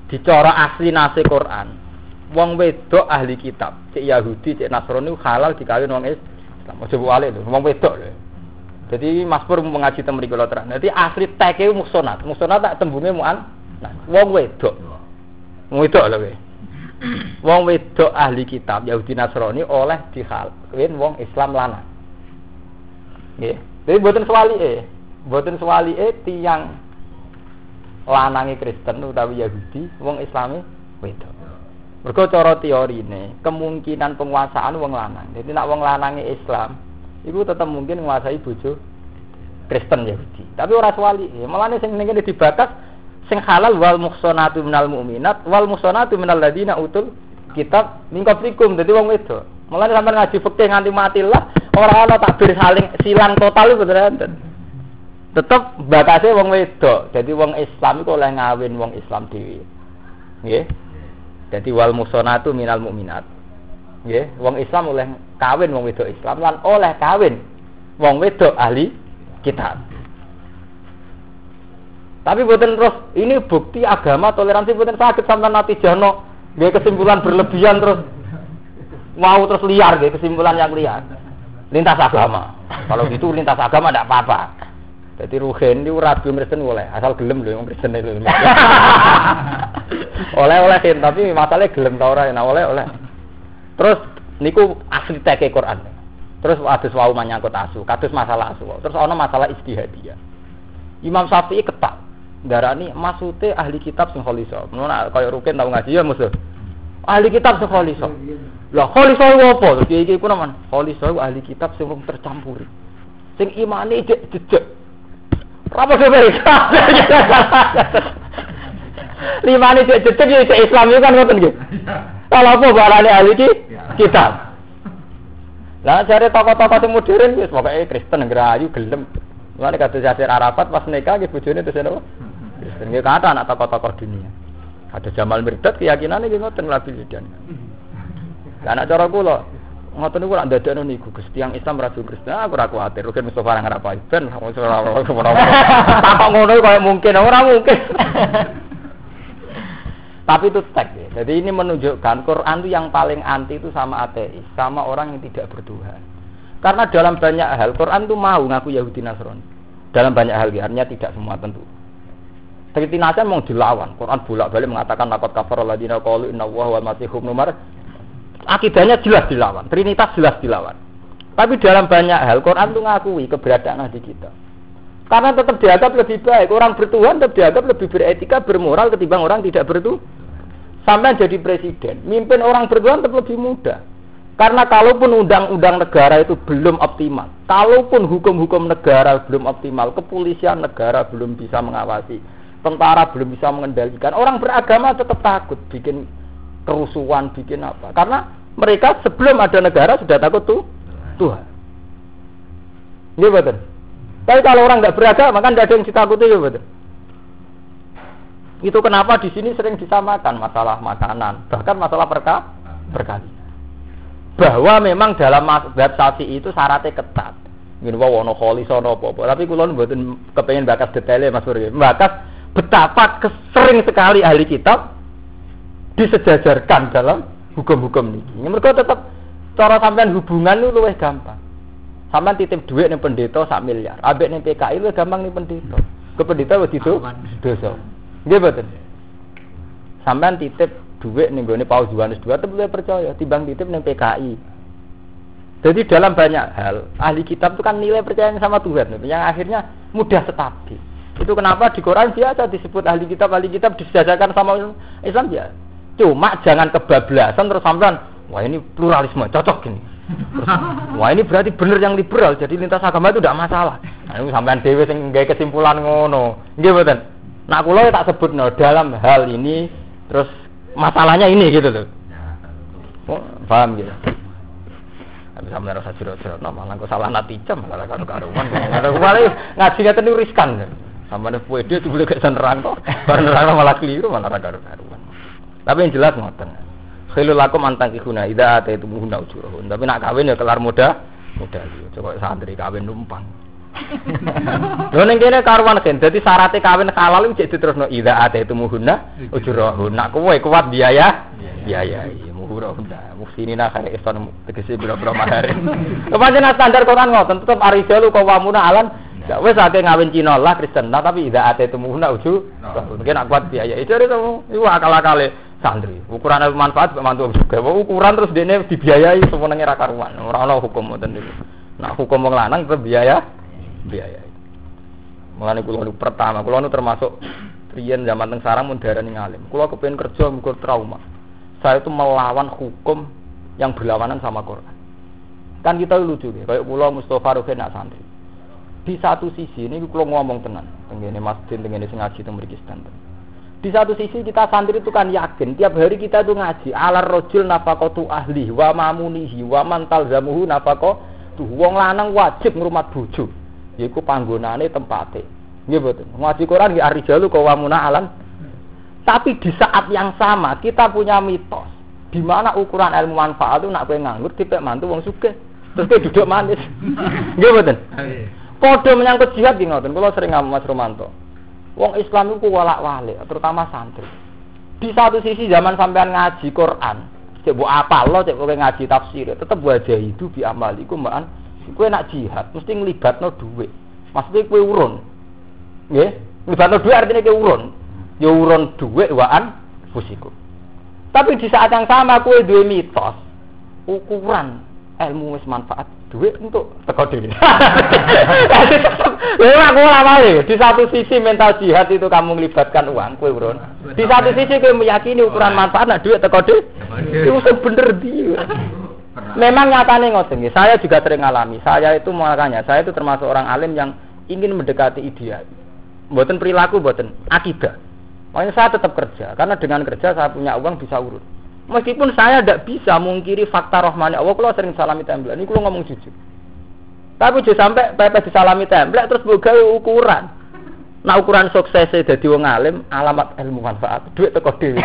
Dicara asli nase Quran. Wong wedok ahli kitab, cek Yahudi, cek Nasrani halal dikawin wong Islam. Aja wale lho, wong wedok lho. Jadi Mas Pur mengaji teng mriku terang. Dadi asli teke muksonat. Muksonat tak tembunge muan. Nah, wong wedok. Wong wedok lho kowe. Wong wedok ahli kitab Yahudi Nasrani oleh dikawin wong Islam lanang. Nggih. Jadi mboten swalike. Mboten swalike tiyang lanange Kristen utawi Yahudi, wong Islami wedok. Mergo cara teorine, kemungkinan penguasaan wong lanang. Jadi nak wong lanange Islam, iku tetap mungkin menguasai bojo Kristen Yahudi. Tapi ora swali, malah sing ngene dibatas sing halal wal muhsanatu minal mu'minat wal muhsanatu minal ladina utul kitab min qablikum dadi wong wedo mulane sampean ngaji fikih nganti mati lah ora ana takbir saling silang total itu beneran tetep batase wong wedok dadi wong Islam iku oleh ngawin wong Islam dhewe nggih dadi wal muhsanatu minal mu'minat nggih wong Islam oleh kawin wong wedok Islam lan oleh kawin wong wedok ahli kitab tapi buatan terus ini bukti agama toleransi buatan sakit sampai nanti jano dia kesimpulan berlebihan terus mau terus liar dia kesimpulan yang liar lintas agama. Kalau gitu lintas agama tidak apa-apa. Jadi ruhen itu rabi Kristen boleh asal gelem loh yang Kristen itu. oleh oleh tapi masalahnya gelem tau orang nah oleh oleh. Terus niku asli teke Quran. Terus ada wau menyangkut asu, kados masalah asu. Terus ono masalah istihadiyah. Imam Syafi'i ketak darani maksude ahli kitab sing kholisa. Ngono kaya rukin tau ngaji ya musuh. Ahli kitab sing kholisa. Lah kholisa iku apa? Terus iki iku naman. Kholisa iku ahli kitab sing tercampuri. Sing imane Apa sih Limane jek jejek ya Islam itu kan ngoten nggih. Kalau apa barane ahli kitab. Lah cari tokoh-tokoh sing modern wis pokoke Kristen ngerayu gelem. Mulane kata Yasir Arafat pas nikah nggih bojone terus napa? Kristen nggih kata anak tokoh-tokoh dunia. Ada Jamal Mirdad keyakinannya nggih ngoten labil dan. Anak cara kula ngoten niku ora ndadekno niku Gus tiyang Islam rasul Kristen aku ora kuwatir rugen Mustofa nang apa ben tak ngono kaya mungkin ora mungkin tapi itu teks ya. Jadi ini menunjukkan Quran itu yang paling anti itu sama ateis, sama orang yang tidak bertuhan. Karena dalam banyak hal Quran itu mau ngaku Yahudi Nasrani. Dalam banyak hal ya, artinya tidak semua tentu. Seperti nasihat mau dilawan. Quran bolak-balik mengatakan nakot kafar ladina qalu inna wa wa masihum numar. Akidahnya jelas dilawan, Trinitas jelas dilawan. Tapi dalam banyak hal Quran itu ngakui keberadaan Nabi kita. Karena tetap dianggap lebih baik. Orang bertuhan tetap dianggap lebih beretika, bermoral ketimbang orang tidak bertuhan. Sampai jadi presiden, mimpin orang bertuhan tetap lebih mudah. Karena kalaupun undang-undang negara itu belum optimal, kalaupun hukum-hukum negara belum optimal, kepolisian negara belum bisa mengawasi, tentara belum bisa mengendalikan, orang beragama tetap takut bikin kerusuhan, bikin apa. Karena mereka sebelum ada negara sudah takut tuh Tuhan. Iya betul. Tapi kalau orang nggak beragama kan tidak ada yang ditakuti ya betul. Itu kenapa di sini sering disamakan masalah makanan, bahkan masalah perka berkali. Bahwa memang dalam sapi itu syaratnya ketat. Gini wae wono kholi sono apa Tapi kula mboten kepengen bakas detailnya Mas Buri. Bakas betapa sering sekali ahli kitab disejajarkan dalam hukum-hukum ini. Mereka tetap cara sampean hubungan itu lebih gampang. Sama titip duit nih pendeta sak miliar. Abek nih PKI lu gampang nih pendeta. Ke pendeta wis itu dosa. Nggih betul. Sampean titip duit nih gue Paus Yohanes dua tapi percaya timbang titip nih PKI. Jadi dalam banyak hal ahli kitab itu kan nilai percaya sama Tuhan yang akhirnya mudah stabil. Itu kenapa di Quran biasa disebut ahli kitab ahli kitab disejajarkan sama Islam ya. Cuma jangan kebablasan terus sampean wah ini pluralisme cocok gini. wah ini berarti benar yang liberal, jadi lintas agama itu tidak masalah. Nah, ini sampean dewi sing gawe kesimpulan ngono. Nggih mboten. Nah kula tak sebut no, dalam hal ini terus masalahnya ini gitu loh. Oh, paham gitu. Tapi sampe rasa jero-jero no, malah kok salah natija malah karo karuan. Malah ngaji ngeten riskan. Sampe nek dia tuh boleh gak nerang kok. Bar malah keliru malah karo karuan. Tapi yang jelas ngoten. Khailu lakum antang kihuna ida ate itu muhuna ujurahun. Tapi nak kawin ya kelar muda, muda Coba santri kawin numpang. Lho ning kene karuan kan. Dadi syaratnya kawin halal iku cek diterusno ida ate itu muhuna ujurahun. Nak kowe kuat biaya, biaya iya muhurahun. Muhsinina kaya ison tegese biro-biro mahar. Kepancen standar Quran ngoten tetep arijalu kawamuna alan Ya wes akeh ngawin Cina lah Kristen, nah, tapi tidak ada temuhuna uju. Mungkin aku kuat biaya. Itu itu itu akal-akale santri. Ukuran manfaat mantu juga. Ukuran terus dene dibiayai semenenge ra karuan. Ora ana hukum ngoten niku. Nah, hukum wong lanang biaya biaya. Mulane kula nu pertama, kula nu termasuk riyen zaman teng sarang mun darani ngalim. Kula kerja mukur trauma. Saya itu melawan hukum yang berlawanan sama Quran. Kan kita lucu ya, kayak kula Mustafa Ruhin nak santri. Di satu sisi ini kula ngomong tenan, tengene masjid tengene sing ngaji teng mriki di satu sisi kita santri itu kan yakin tiap hari kita itu ngaji. Alar rojul nafakotu ahli wa mamunihi wa mantal zamuhu nafako tuh wong lanang wajib ngrumat bojo. Yaiku panggonane tempate. Nggih betul ngaji Quran nggih arijalu wamuna alan tapi di saat yang sama kita punya mitos. Di mana ukuran ilmu manfaat itu nak kowe nganggur tipe mantu wong sugih. Terus kowe duduk manis. Nggih betul Padha menyangkut jihad nggih ngoten? Kula sering ngomong Mas Romanto Wong Islam itu walak walik, terutama santri. Di satu sisi zaman sampean ngaji Quran, cek bu apa lo cek kowe ngaji tafsir, tetep wajah itu bi amaliku maan. Kowe nak jihad mesti no duit. Maksudnya kowe urun. Nggih, no duit artinya kowe urun. Ya urun duit waan fusiku. Tapi di saat yang sama kowe duwe mitos ukuran ilmu wis manfaat duit untuk teko diri. Lha aku ora Di satu sisi mental jihad itu kamu melibatkan uang, kue urun. Di satu sisi kue meyakini ukuran manfaat nak duit teko diri. Itu bener dia. Memang nyatanya ngoten Saya juga sering alami. Saya itu makanya saya itu termasuk orang alim yang ingin mendekati ideal. Buatan perilaku, buatan akidah. Makanya saya tetap kerja karena dengan kerja saya punya uang bisa urut. Meskipun saya tidak bisa mengkiri fakta rohmani Allah, kalau sering salami template, ini kalau ngomong jujur. Tapi jujur sampai pepes disalami template terus buka ukuran. Nah ukuran sukses dadi wong alim alamat ilmu manfaat duit teko dhewe.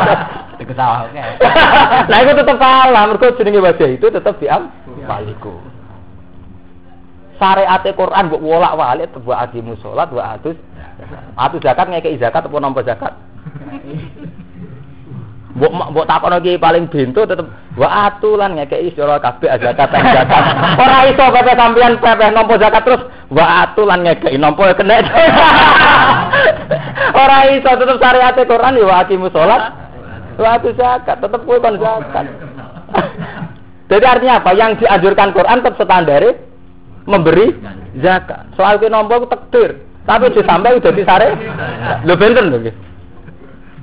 Itu sawah oke. Nah itu tetep kalah mergo jenenge wajah itu tetep diam waliku. Syariat Quran mbok wolak-walik buat adimu salat wa atus atus zakat ngekeki zakat apa nampa zakat. Mbok mbok takono ki paling bento tetep wa atulan ngekeki sira kabeh zakat zakat. Ora iso pepe sampean pepe nampa zakat terus wa atulan ngekeki ya kena. Ora iso tetep syariat Quran ya wa aqimu salat wa atus zakat tetep kowe kon zakat. Jadi artinya apa? Yang dianjurkan Quran tetap standar memberi zakat. Soal ke nompo takdir. Tapi sampai udah disare. Lo benten lho nggih.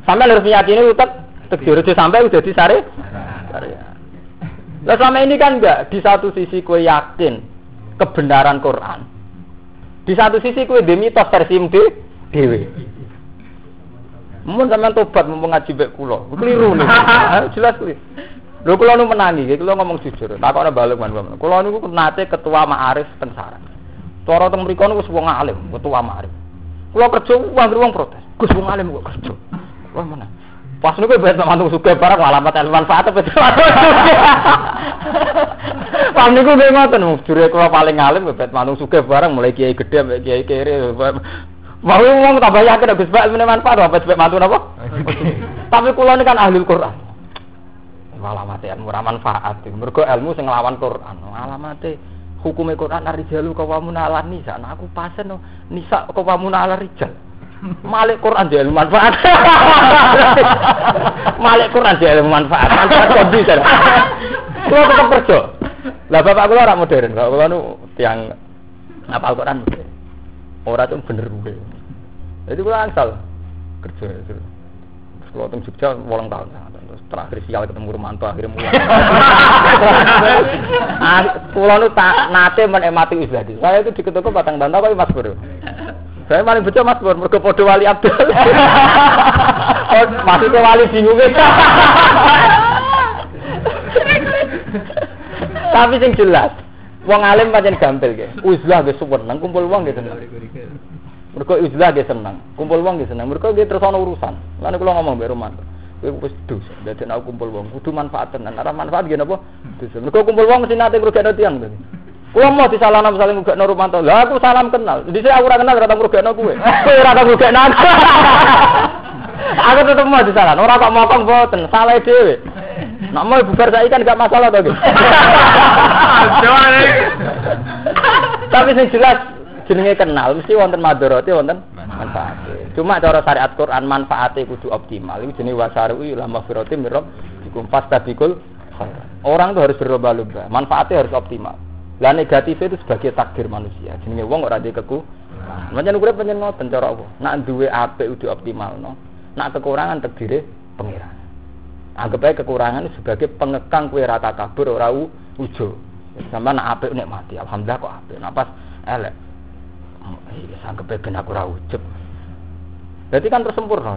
Sampai harus meyakini utek takdir udah sampai udah disare. Nah selama ini kan enggak di satu sisi kue yakin kebenaran Quran. Di satu sisi kue demitos versi mde dewe. Mun sampean tobat mau ngaji bek kula. Keliru nih. Jelas keliru. Lho kula nu menangi, kula ngomong jujur. Takokne balik man. Kula niku nate ketua Ma'arif Pensara. Cara teng mriku niku wong alim, ketua Ma'arif. Kula kerja wong wong protes. Gus wong alim kok kerja. Wah mana? Pas niku bet mantu suka barang alamat ilmu manfaat apa Pas niku nggih ngoten, jure kula paling alim bet mantu suka barang mulai kiai gede sampai kiai kere. Mau ngomong tambah yakin Gus Pak manfaat apa sebab mantu napa? Tapi kula ini kan ahli Quran. alamat ilmu ra manfaat mergo ilmu sing nglawan Quran alamate hukume Quran arijalu kawamun ala nisa nah, aku pasen no nisa kawamun ala rijal Malik Quran dia ilmu manfaat. Malik Quran dia ilmu manfaat. Manfaat kok bisa. Kulo tetep kerja. Lah bapak kula ora modern, bapak kula nu tiang ngapal Quran. Ora tuh bener gue. Jadi kula angsal kerja. Terus kula teng Jogja 8 tahun terakhir sial ketemu Romanto akhirnya mulai. pulau nu tak nate menikmati Uzladi. Saya itu diketuk batang bantah kok Mas Bro. Saya paling betul Mas Bro, mergo padha wali Abdul. oh, masih ke wali bingung Tapi sing jelas, wong alim pancen gampil ge. Uzlah ge nang kumpul wong ge seneng. Mergo uzlah ge seneng, kumpul wong ge seneng. Mergo ge terus ana urusan. Lan kula ngomong mbek Romanto. kowe wis dosa. Dadi nek kumpul wong kudu manfaat tenan. Ora manfaat nggih napa? Dosa. Mergo kumpul wong mesti nate ngrugekno tiyang. Kulo mau disalahno saling ngrugekno Rumanto. Lah aku salam kenal. Dhisik aku ora kenal ora tau ngrugekno kowe. Kowe ora tau ngrugekno aku. Aku tetep mau disalahno. Ora kok mokong boten, salah dhewe. Nak mau bubar saiki kan gak masalah to, Tapi sing jelas jenenge kenal mesti wonten madharate wonten manfaat. Cuma cara syariat Quran manfaatnya kudu optimal. Itu jenis wasaru ila maghfirati mirab dikum fastabikul Orang itu harus berlomba-lomba. Manfaatnya harus optimal. Lah negatifnya itu sebagai takdir manusia. Jenenge wong ora ndek keku. Macam urip pancen ngoten cara apa? Nak duwe apik kudu optimal no. Nak kekurangan takdire pengiran. Anggap aja kekurangan sebagai pengekang kue rata kabur ora ujo. Sampai nak apik mati. Alhamdulillah kok apik. Nak pas elek Iya, sanggup ben aku ora ujub. Berarti kan tersempurna.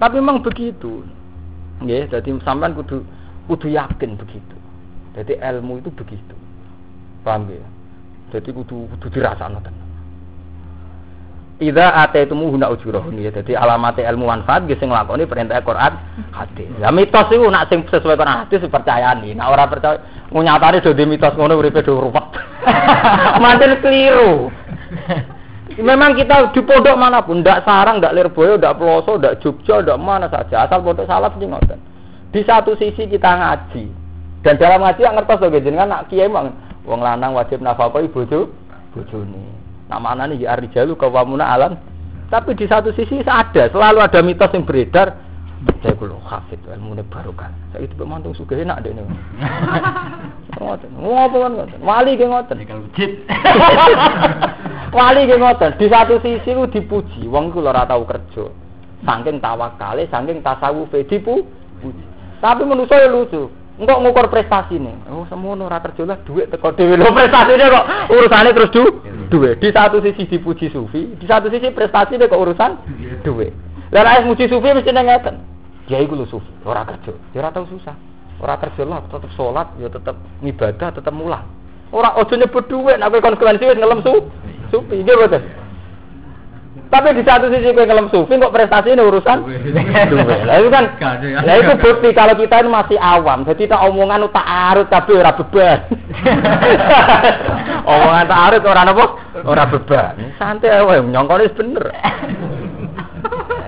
Tapi memang begitu. Ya, jadi sampean kudu kudu yakin begitu. Jadi ilmu itu begitu. Paham ya? Jadi kudu kudu dirasakno tenan. Ida ate itu huna ujurahun ya. Jadi alamat ilmu manfaat gising nglakoni perintah Quran hadis. Ya mitos itu nak sing sesuai Quran hadis nih. Nah orang percaya ngunyatane do di mitos ngono uripe do ruwet. Manten keliru. Memang kita di pondok mana pun, tidak sarang, tidak lirboyo, tidak peloso, tidak jogja, tidak mana saja. Asal pondok salah sih ngoten. Di satu sisi kita ngaji, dan dalam ngaji yang ngertos loh kan nak kiai mang, wong lanang wajib nafkah ibu bojo, bojone. Nama anak ini ya arijalu kawamuna alam. Tapi di satu sisi ada, selalu ada mitos yang beredar. Saya kulo hafid ilmu ini kan. Saya itu pemantung suka enak deh nih. Ngoten, ngopo kan ngoten. Wali ke ngoten. Wali ge ngoten, di satu sisi ku dipuji, wong iku ora tau kerja. Saking tawakale, saking tasawufe dipu. Tapi manusa ya lucu. Engkok ngukur nih. Oh, semono ora kerja lah dhuwit teko dhewe lho prestasine kok urusane terus du duwe. Di satu sisi dipuji sufi, di satu sisi prestasine kok urusan duwe. Lah nek muji sufi mesti ngeten. Ya iku lho sufi, ora kerja. Ya ora tau susah. Ora kerja lah, tetep sholat, ya tetep ngibadah, tetep mulang. Ora ojo nyebut dhuwit, nek konsekuensi wis ngelem su. Sufi, nggih mboten. Tapi di satu sisi kowe ngelem sufi kok prestasi ini urusan. Lah itu kan Lah itu bukti kalau kita ini masih awam. Jadi tak omongan tak arut tapi ora beban. omongan tak arut ora napa? Ora beban. Santai wae nyongkone bener.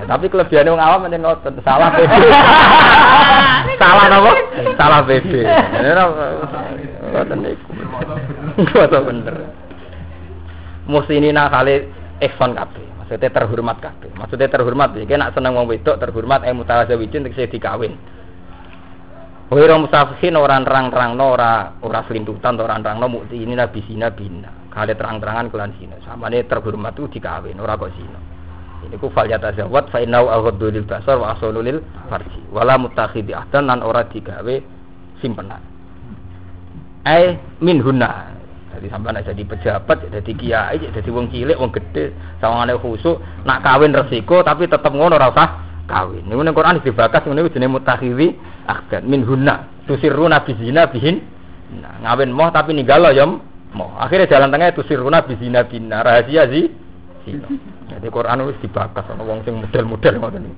Tapi kelebihan wong awam meneh ngoten, salah PP. salah napa? Salah PP. Ngoten niku. Ngoten bener. Musinina kali ihsan kabeh. Maksudnya terhormat kabeh. Maksudnya terhormat iki nek seneng wong wedok terhormat eh mutazawijin tegese dikawin. Ora musafihin ora nerang-terangno ora ora selintutan ora nerangno mukti ini nabi sina bina. Kali terang-terangan kelan sina. Samane terhormat itu dikawin ora kok sina. Ini ku fal yatazawwad fa innau aghaddu lil basar wa ahsanu lil farji. Wala mutakhidhi ahdan lan ora digawe simpenan. Ai min hunna. Jadi sampai nak jadi pejabat, jadi kiai, jadi wong cilik, wong gede, sawangane khusuk, nak kawin resiko tapi tetap ngono ora usah kawin. Niku ning Quran dibakas ngene jenenge mutakhidhi ahdan min hunna. Tusirruna bizina bihin. Nah, ngawin moh tapi ninggalo ya moh. Akhirnya jalan tengah tusirruna bizina bina rahasia sih. Jadi Quran wis dibakas ana wong sing model-model ngoten niku.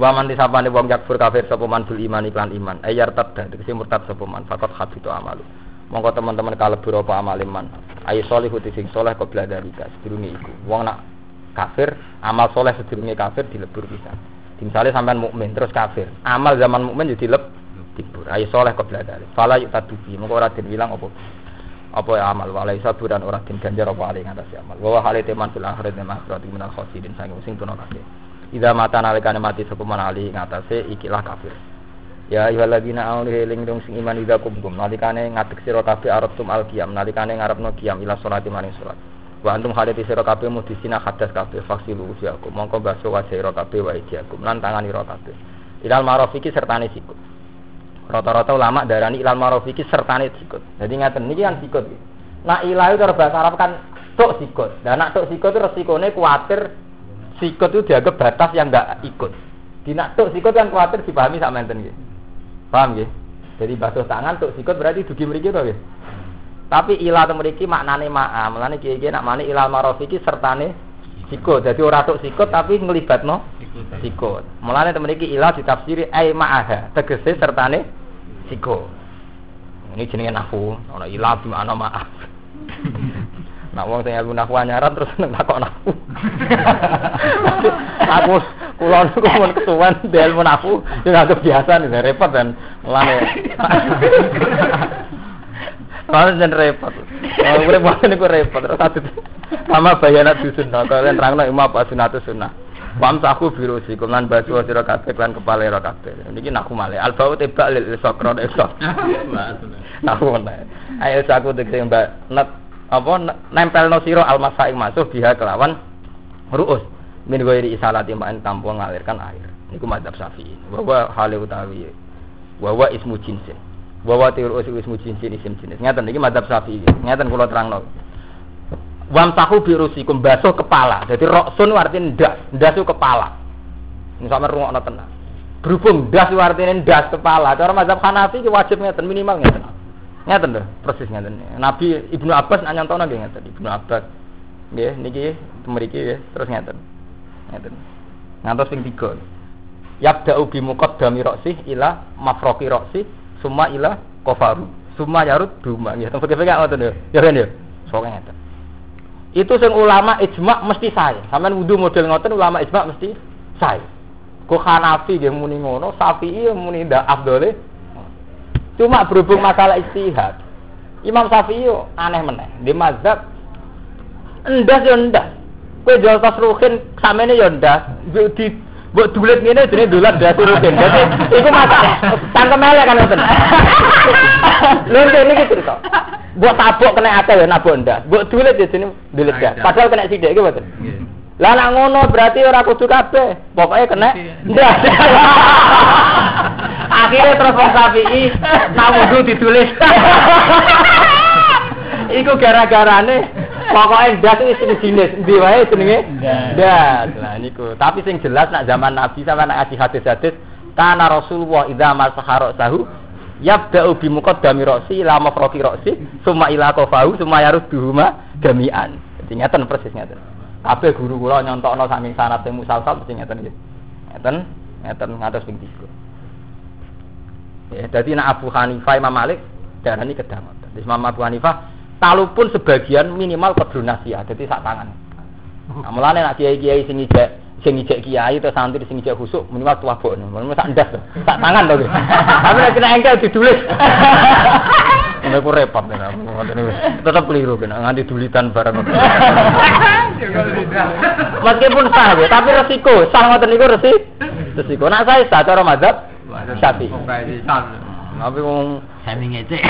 Wa man disapane wong yakfur kafir sapa man iman iklan iman. Ayar tadda tegese murtad sapa man habitu amalu. Monggo teman-teman kalebur apa amal iman. Ayo solihu sing soleh kobla dari kas sedurunge iku. Wong nak kafir, amal soleh sedurunge kafir dilebur bisa. Misalnya sampean mukmin terus kafir, amal zaman mukmin jadi dileb dibur. Ayo soleh kobla dari. Fala yuk tadubi. Monggo ora den bilang apa apa ya amal walai sabu dan orang din ganjar apa alih ngatas amal bahwa hal itu man fil akhirat dan akhirat minal khosirin sange sing tuna kabeh ida mata nalikane mati sapa alih ngatasé ikilah kafir ya ayyuhalladzina amanu eling dong sing iman ida kumkum nalikane ngadeg sira kabeh al qiyam nalikane ngarepno qiyam ila salati maring salat wa antum halati sira kabeh mudisina hadas kabeh faksilu usiakum mongko baso wajah sira kabeh wa ijakum lan tangan ira kabeh ilal marofiki sertane sikut Rata-rata ulama darani ilal maruf iki sertane sikut. Jadi ngaten niki kan sikut. Nah ilah itu bahasa Arab kan tok sikut. Dan nak tok sikut itu resikone kuatir sikut itu dianggap batas yang enggak ikut. Di nak tok sikut kan kuatir dipahami sama enten nggih. Paham nggih? Jadi basuh tangan tok sikut berarti dugi mriki to nggih. Tapi ilah to mriki maknane ma'a. Mulane kiye-kiye nak mani ilal maruf iki sertane sikut. Jadi ora tok sikut tapi nglibatno sikut. Mulane temen iki ilah ditafsiri ai ma'aha, tegese sertane sikut. Ini jenenge nahwu, ana ilah di mana maaf. Nah, wong sing ilmu nahwu anyaran terus nang takok nahwu. Aku kula niku mun kesuwen di ilmu nahwu, yo anggap biasa nih repot dan mulane. Kalau jen repot. Kalau urip wae niku repot terus satu. Sama bayanat dusun, kalian terangno imam apa sunatu sunnah. Wam saku biru sih, kemudian baju sira kabeh lan kepala ira kabeh. Niki naku male. Al bau tebak lil sokron esok. Naku meneh. Ayo saku tegese mbak net apa nempel no sira al masa ing masuk biha kelawan ruus. Min ghairi isalati main tanpa ngalirkan air. Niku madzhab Syafi'i. Bahwa hale utawi bahwa ismu jinsin. Bahwa tiurus ismu jinsin isim jenis. Ngeten niki madzhab Syafi'i. Ngeten kula terangno. Wamsahu birusikum basuh kepala. Jadi roksun artinya ndas, ndas itu kepala. Ini sama rungokno tenang. Berhubung itu artinya ndas kepala. Cara mazhab Hanafi wajib ngeten minimal ngeten. Ngeten lho, persis ngeten. Nabi Ibnu Abbas nak nyontona nggih ngeten. Ibnu Abbas. Nggih niki mriki nggih terus ngeten. Ngeten. Ngantos ping 3. Yabda'u bi muqaddami ra'si ila mafroqi ra'si summa ila kofaru. Summa yarud duma nggih. Teng fikih-fikih ngoten lho. Ya kan ya. Sok ngeten itu sing ulama ijma mesti saya. Sampeyan wudu model ngoten ulama ijma mesti saya. Kok Hanafi nggih muni ngono, Syafi'i muni ndak afdole. Cuma berhubung masalah istihad. Imam Syafi'i aneh meneh. Di mazhab endas yo endas. Kowe jual tas ruhin samene yo endas. Di Mbok dulit ngene jenenge dolan dadi rutin. Dadi iku masalah. Tangkem elek kan ngoten. Lha iki cerita. Mbok tabok kena ate ya nabok ndak. Mbok dulit ya jenenge dulit gak. Padahal kena sithik iki mboten. Lah nak ngono berarti ora kudu kabeh. Pokoke kena ndak. Akhirnya terus wong Syafi'i nak wudu ditulis. Iku gara-garane pokoknya ndas itu jenis jenis ndi wae jenenge ndas. Lah niku. Tapi sing jelas nak zaman Nabi sama nak ngaji hadis-hadis kana Rasulullah idza masahara sahu yabda'u bi muqaddami ra'si ila mafraqi ra'si summa ila qafahu summa yarudduhuma jami'an. Jadi ngeten persis ngeten. Kabeh guru kula nyontokno saking sanad sing musalsal mesti ngeten nggih. Ngeten, ngeten ngantos ping 3. Ya, dadi nek Abu Hanifah Imam Malik darani kedang. Terus Imam Abu Hanifah talupun sebagian minimal kedonasi ya, dadi sak tangan. Nah, mulane nek kiai-kiai sing ijek sing ijek kiai atau santri sing ijek khusuk minimal tua bok. Minimal sak ndas to. Sak tangan to. Tapi nek kena engkel ditulis. Ini aku repot ya, tetap keliru kena nganti dulitan barang. Meskipun sah tapi resiko, sah ngoten niku resi, resiko. Nak saya sah cara madzhab Syafi'i. Tapi wong Semi ngecek.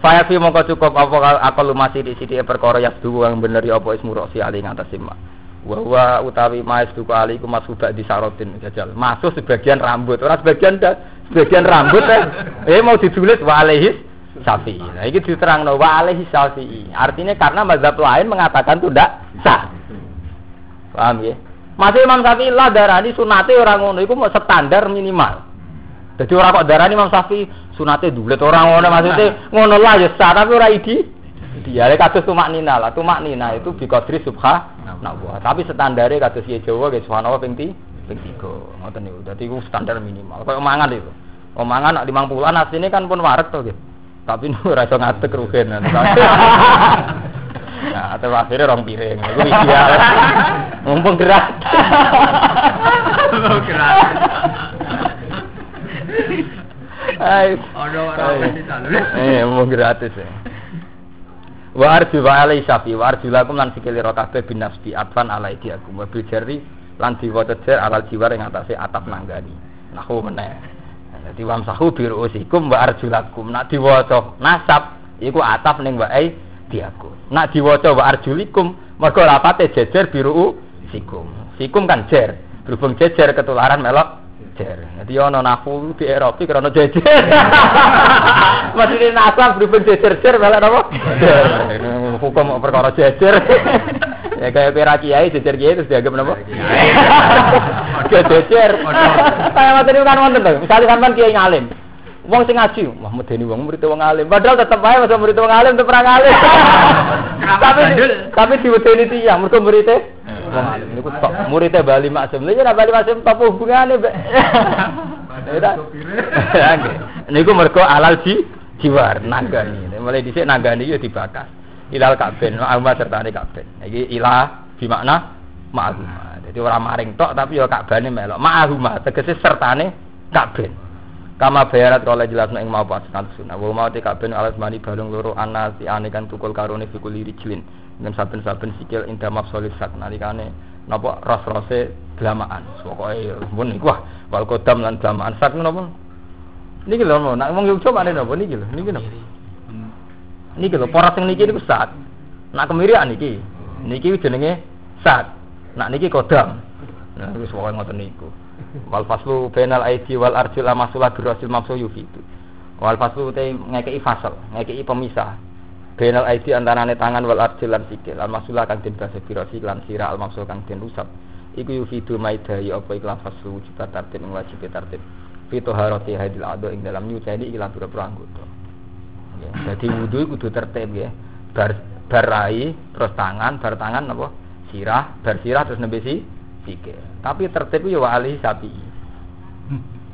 Faya fi mongko cukup apa akal masih di sini perkara yang dua yang bener ya apa ismu roksi ali ngatas sima. Wa utawi maes duku ali ku masuk di sarotin jajal. Masuk sebagian rambut, orang sebagian dah sebagian rambut eh. Eh mau ditulis wa alaihis Syafi'i. Nah ini diterang wa alaihi Syafi'i. Artinya karena mazhab lain mengatakan itu tidak sah. Paham ya? Masih Imam Syafi'i lah darani sunate orang ngono iku standar minimal. Jadi orang kok darani Imam Syafi'i sunate dulet orang ngono maksudnya ngono lah ya sah tapi ora idi. Dia kados tumak nina lah, tumak nina itu bi qadri subha nah Tapi standare kados ya Jawa ge subhanallah ping ti ping 3. Ngoten niku. Dadi iku standar minimal. Kayak omangan itu. Omangan nak 50-an asline kan pun waret to gitu. Tapi ora iso ngadeg rugen. Nah, atau akhirnya rong piring. Itu ideal. Mumpung gerak. Mumpung gerak. Hai. Ono orang di sana. Eh, mau gratis ya. Wa arju wa alai syafi wa arju lakum lan sikili ro kabeh bin nasbi atfan alai diakum wa bil jari lan diwaca jer alal jiwar ing atase atap nanggani. Nahu meneh. Dadi wam sahu bi ruusikum wa arju lakum nak diwaca nasab iku atap ning wa ai diakum. Nak diwaca wa arjulikum mergo lapate jejer biru sikum. Sikum kan jer. Berhubung jejer ketularan melok jejer. Jadi ana nafu di Eropa karena jejer. Maksudnya nasab berhubung jejer-jejer malah apa? Hukum perkara jejer. ya kayak pira kiai jejer kiai terus dianggap napa? Jejer. Kayak materi kan wonten to. Misale sampean kiai ngalim. Wong sing ngaji, wah medeni wong murid wong alim. Padahal tetep wae masa murid wong alim tetep ora ngalim. tapi tapi diwedeni tiyang mergo muridé wong alim niku tok muridé Bali Maksum. Lha ora Bali Maksum apa hubungane, Mbak? Niku mergo alal ji jiwar nagani. Mulai dhisik nagani yo dibakas. Ilal kaben, serta ne kaben. Iki ilah bi makna ma'ahuma. Jadi orang maring tok tapi yo kabane melok. Ma'ahuma tegese sertane kaben. Kama bayarat kalau jelas ing mau pas kan sunah. Wa mau te kabeh alas mani balung loro anasi ane kan tukul karone fikul rijlin. Dengan saben-saben sikil indah mafsolisat nalikane napa ros-rose delamaan. Pokoke mun iku wah wal kodam lan delamaan sak napa? Niki lho nak wong yo coba napa niki lho niki napa? Niki lho poros sing niki niku sak. Nak kemirian niki. Niki jenenge sak. Nak niki kodam. Nah wis pokoke ngoten niku. Wal faslu bainal aidi wal arjul amasulah birasil mamsu yufidu. Wal faslu te ngekei fasal, ngekei pemisah. Bainal aidi antarane tangan wal arjul lan sikil. Al masulah kang den basa birasi lan sira al mamsu kang den usap. Iku yufidu maidai apa iklan faslu wujud tartib ing wajib tartib. Fito haroti hadil ado ing dalam nyucani iklan pura-pura anggota. Ya, jadi wudu kudu tertib ya. Bar barai terus tangan, bar tangan apa? Sirah, bar sirah terus nembe si sikil. Tapi tertib yo alih sapi.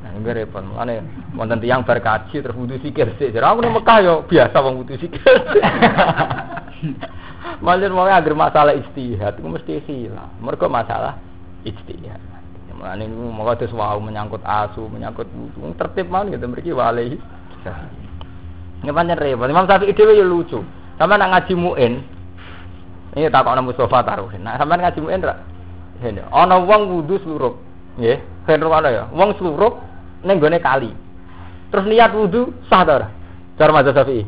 Nah, ini repot. Mulane wonten tiyang bar kaji terus wudu sikil sik. Aku Mekah yo biasa wong wudu sikil. Malah mau agar masalah istihad itu mesti hilang. Mereka masalah istihad. Mulane niku mau terus wau menyangkut asu, menyangkut wudu. Tertib mau gitu mriki wali. Ini pancen repot. Imam Syafi'i dhewe yo lucu. Sama nak ngaji muin. Ini takokno Mustafa Taruhin. Nah, sampean ngaji muin ra? Ini, ana wong wudu slurup. Nggih, ben ana ya. Wong slurup ning gone kali. Terus niat wudu sah ta ora? Cara mazhab Syafi'i.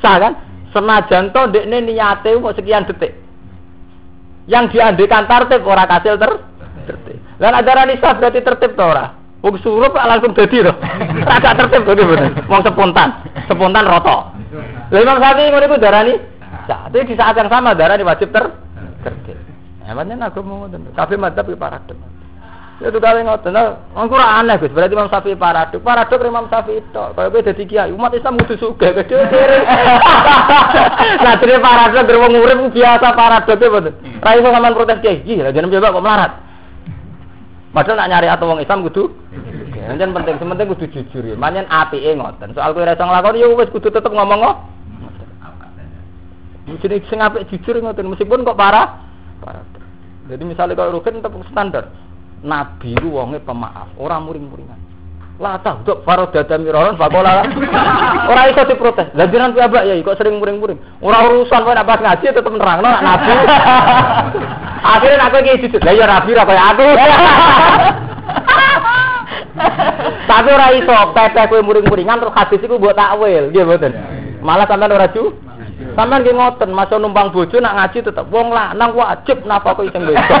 Sah kan? Senajan to ndekne niate kok sekian detik. Yang diandekan tertib ora kasil ter tertib. Lan ajaran sah berarti tertib to ora? Wong surup langsung dadi to. Agak tertib to bener. Wong spontan, spontan roto. Lha Imam Syafi'i ngono iku darani sah. Tapi di saat yang sama darani wajib ter tertib. Ya pancen agama ngoten. Kabeh madzhab iki paradok. Ya itu kali ngoten. Nah, engko ora aneh Gus. Berarti Imam Syafi'i paradok. Paradok Imam Syafi'i itu. Kalau kowe dadi kiai, umat Islam kudu sugih gede kiri. Nah, dene paradok der wong urip biasa paradok mboten. Ra iso sampean protes kiai. Iki lha jeneng kok melarat. Padahal nak nyari atau wong Islam kudu Pancen penting, sementing kudu jujur ya. Manyen apike ngoten. Soal kowe ora iso nglakoni ya wis kudu tetep ngomong kok. Jadi sing apik jujur ngoten meskipun kok parah. Jadi misalnya kalau Rukin tetap standar. Nabi ku wonge pemaaf, ora muring-muringan. Lah tah dok faro dada miroron bakola. Ora iso diprotes. Lah jenengan piyambak ya kok sering muring-muring. Ora urusan kowe nek pas ngaji tetep nerangno nak nabi. Akhirnya aku iki jujur. Lah ya rabi ra kaya aku. Tapi ora iso teteh kowe muring-muringan terus hadis iku mbok takwil, nggih mboten. Malah sampean ora ju. Sampeyan nggih ngoten, masa numpang bojo nak ngaji tetep wong lanang wajib nafkah sing wedok.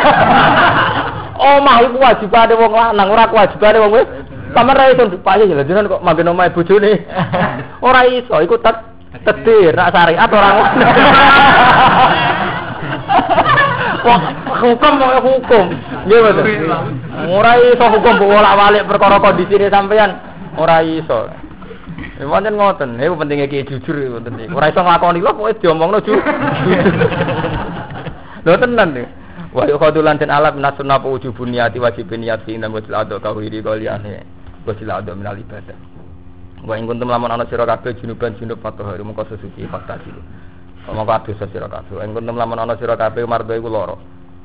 Omah iku wajibane wong lanang, ora kewajibane wong wedok. Sampeyan ra iso dipayu ya jenengan kok manggen omahe bojone. Ora iso, iku tet tetir nak syariat ora ngono. Wah, hukum mau hukum. Nggih betul. Ora iso hukum bolak-balik perkara kondisine sampean. Ora iso. Ya pancen ngoten, iku pentinge ki jujur iku penting. Ora iso nglakoni lho pokoke diomongno jujur. Lho tenan nih. Wa yuqadulan den alam nasunna wujubun niati wajibin niat fi inna wajil ado kawiri qaliyane. Wajil ado minal ibadah. Wa ing kuntum lamun ana sira kabeh junuban junub fatahari mengko sesuci fakta dulu. Mongko adosa sira kabeh. Ing kuntum lamun ana sira kabeh mardo iku lara.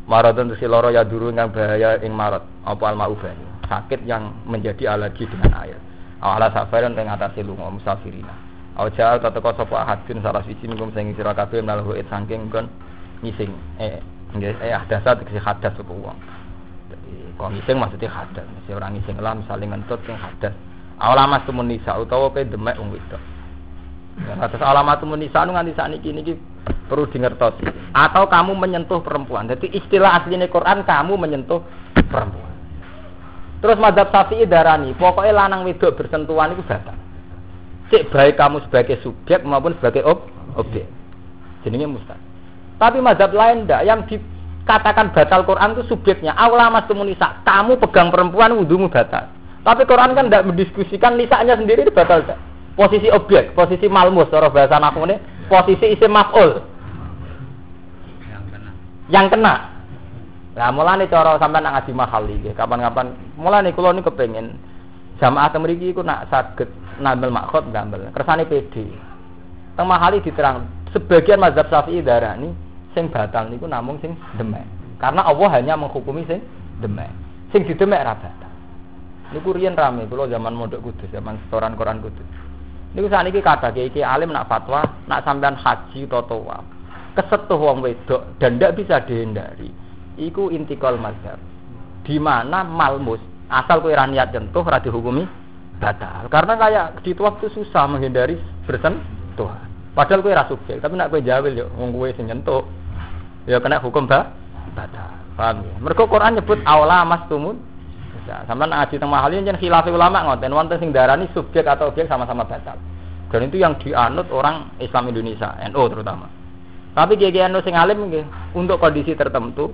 Maradun si loro ya duru yang bahaya ing marot apa al maufani sakit yang menjadi alergi dengan air ala safarin ing atase lunga musafirina Aw ja'al tateka sapa ahadun salah siji minggu sing sira kabeh menawa it saking kon ngising eh nggih eh ahdasa tegese hadas sapa wong. Kok ngising maksudnya hadas, mesti ora ngising lah misalnya ngentut sing hadas. Alamat tumun nisa utawa pe demek wong wedok. Ya, atas alamat tumun nisa nu nganti sakniki niki perlu dingertos. Atau kamu menyentuh perempuan. Jadi istilah aslinya Quran kamu menyentuh perempuan. Terus madhab syafi'i darani, pokoknya lanang wedok bersentuhan itu batal. Cek baik kamu sebagai subjek maupun sebagai ob objek. Jadinya mustahil. Tapi madhab lain ndak yang dikatakan batal Quran itu subjeknya. Allah mas nisa, kamu pegang perempuan wudhumu batal. Tapi Quran kan tidak mendiskusikan nisanya sendiri itu batal. Gak? Posisi objek, posisi malmus, cara bahasa naku ini, posisi isim maf'ul. Yang kena. Nah, mulane cara sampean nak ngaji mahal iki, kapan-kapan mulane kula niku kepengin jamaah temriki iku nak saged nambel makhot nambel. Kersane PD. Teng mahali diterang sebagian mazhab Syafi'i darani sing batal niku namung sing demek. Karena Allah hanya menghukumi sing demek. Sing didemek ra batal. Niku riyen rame kula zaman mondok kudus, zaman setoran Quran kudus. Niku sakniki kata iki alim nak fatwa, nak sampean haji utawa tawaf. Kesetuh wedok dan ndak bisa dihindari iku intikal mazhab. Di mana malmus asal kowe ra niat nyentuh ora dihukumi batal. Karena kayak di tuak itu susah menghindari bersentuh. Padahal kowe ra subjek, tapi nak kowe jawil yo wong kowe sing ya kena hukum ba batal. Paham ya? Mergo Quran nyebut aula mastumun Ya, sampean ngaji teng mahal yen khilaf ulama ngoten wonten sing darani subjek atau objek sama-sama batal. Dan itu yang dianut orang Islam Indonesia, NU terutama. Tapi kiai NU sing alim untuk kondisi tertentu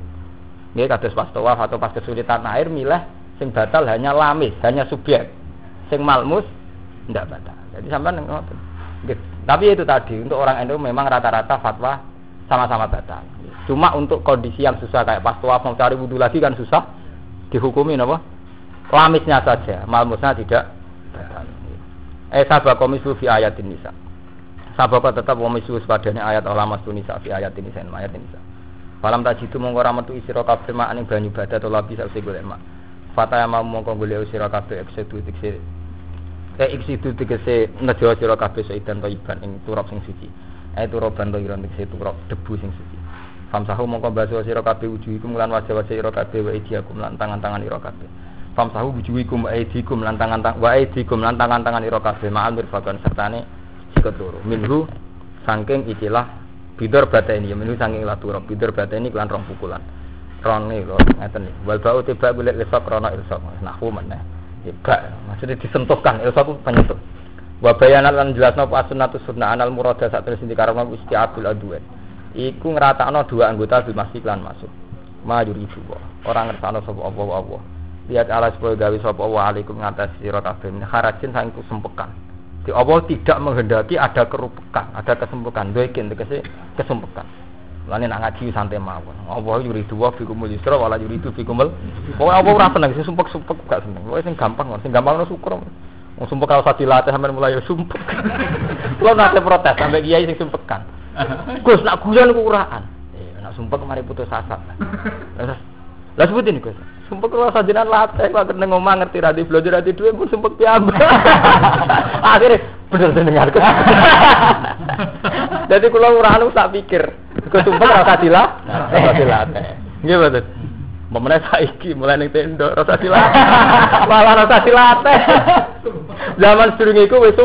Nggih kados pas tawaf atau pas kesulitan air milah sing batal hanya lamis, hanya subjek. Sing malmus ndak batal. Jadi sampean ngoten. Tapi itu tadi untuk orang NU memang rata-rata fatwa sama-sama batal. Cuma untuk kondisi yang susah kayak pas tawaf mau cari wudhu lagi kan susah dihukumi apa? Lamisnya saja, malmusnya tidak batal. Eh sabab komisu fi ayatin nisa. Sabab tetap komisu padanya ayat ulama nisa fi ayatin nisa ayat nisa. Falam tak jitu mongko ora metu sira kabeh mak ning banyu badat atau labi sak golek mak. Fata mau mongko golek sira kabeh eksetu dikse. Eh eksetu dikse nejo sira kabeh saidan iban ing turap sing suci. Eh turaban to iran dikse turap debu sing suci. Famsahu mongko baso sira kabeh wujuhikum lan wajah-wajah sira kabeh wa idiakum lan tangan-tangan ira kabeh. Famsahu wujuhikum wa idikum lan tangan-tangan wa idikum lan tangan-tangan ira kabeh ma'al mirfakan sertane sikut loro. Minhu saking ikilah bidor bata ini menu saking latu roh bidor bata ini kelan rong pukulan. Ron nih loh ngeten nih wal bau tiba boleh ilsak krono ilsak nahu mana tiba maksudnya disentuhkan. Ilsak itu penyentuh wa bayanat lan jelasno apa sunnatu sunnah anal murada saat terus dikarepno isti'abul adwan iku ngeratakno dua anggota bil masjid lan masuk. Majur ibu orang ngersano sapa Allah Allah. Lihat ala supaya gawe sapa wa alaikum ngatas sira min harajin saking kesempekan di Allah tidak menghendaki ada kerupekan ada kesempekan doikin tegese kesempekan Lani nak ngaji santai mawon. Allah yuridu wa fikumul yusra wala yuridu fikumul. Pokoke apa ora seneng sing sumpek-sumpek gak seneng. Pokoke sing gampang, sing gampang no syukur. Wong sumpek kalau usah dilatih sampean mulai sumpek. Kulo nate protes sampai kiai sing sumpekan. Gus nak guyon ku uraan. Eh nak sumpek mari putus asa. Lah sebutin Gus. Sumpek kalau sajenan latih kok kena ngomong ngerti ra di belajar duwe pun sumpek piyambak. Akhirnya bener dengar. Jadi kalau uraan tak pikir. Gus sumpek rasa dilah, rasa dilatih. Nggih mboten. Pemenang saiki mulai ning tenda rasa dilatih. Malah rasa dilatih. Zaman sedurunge iku wis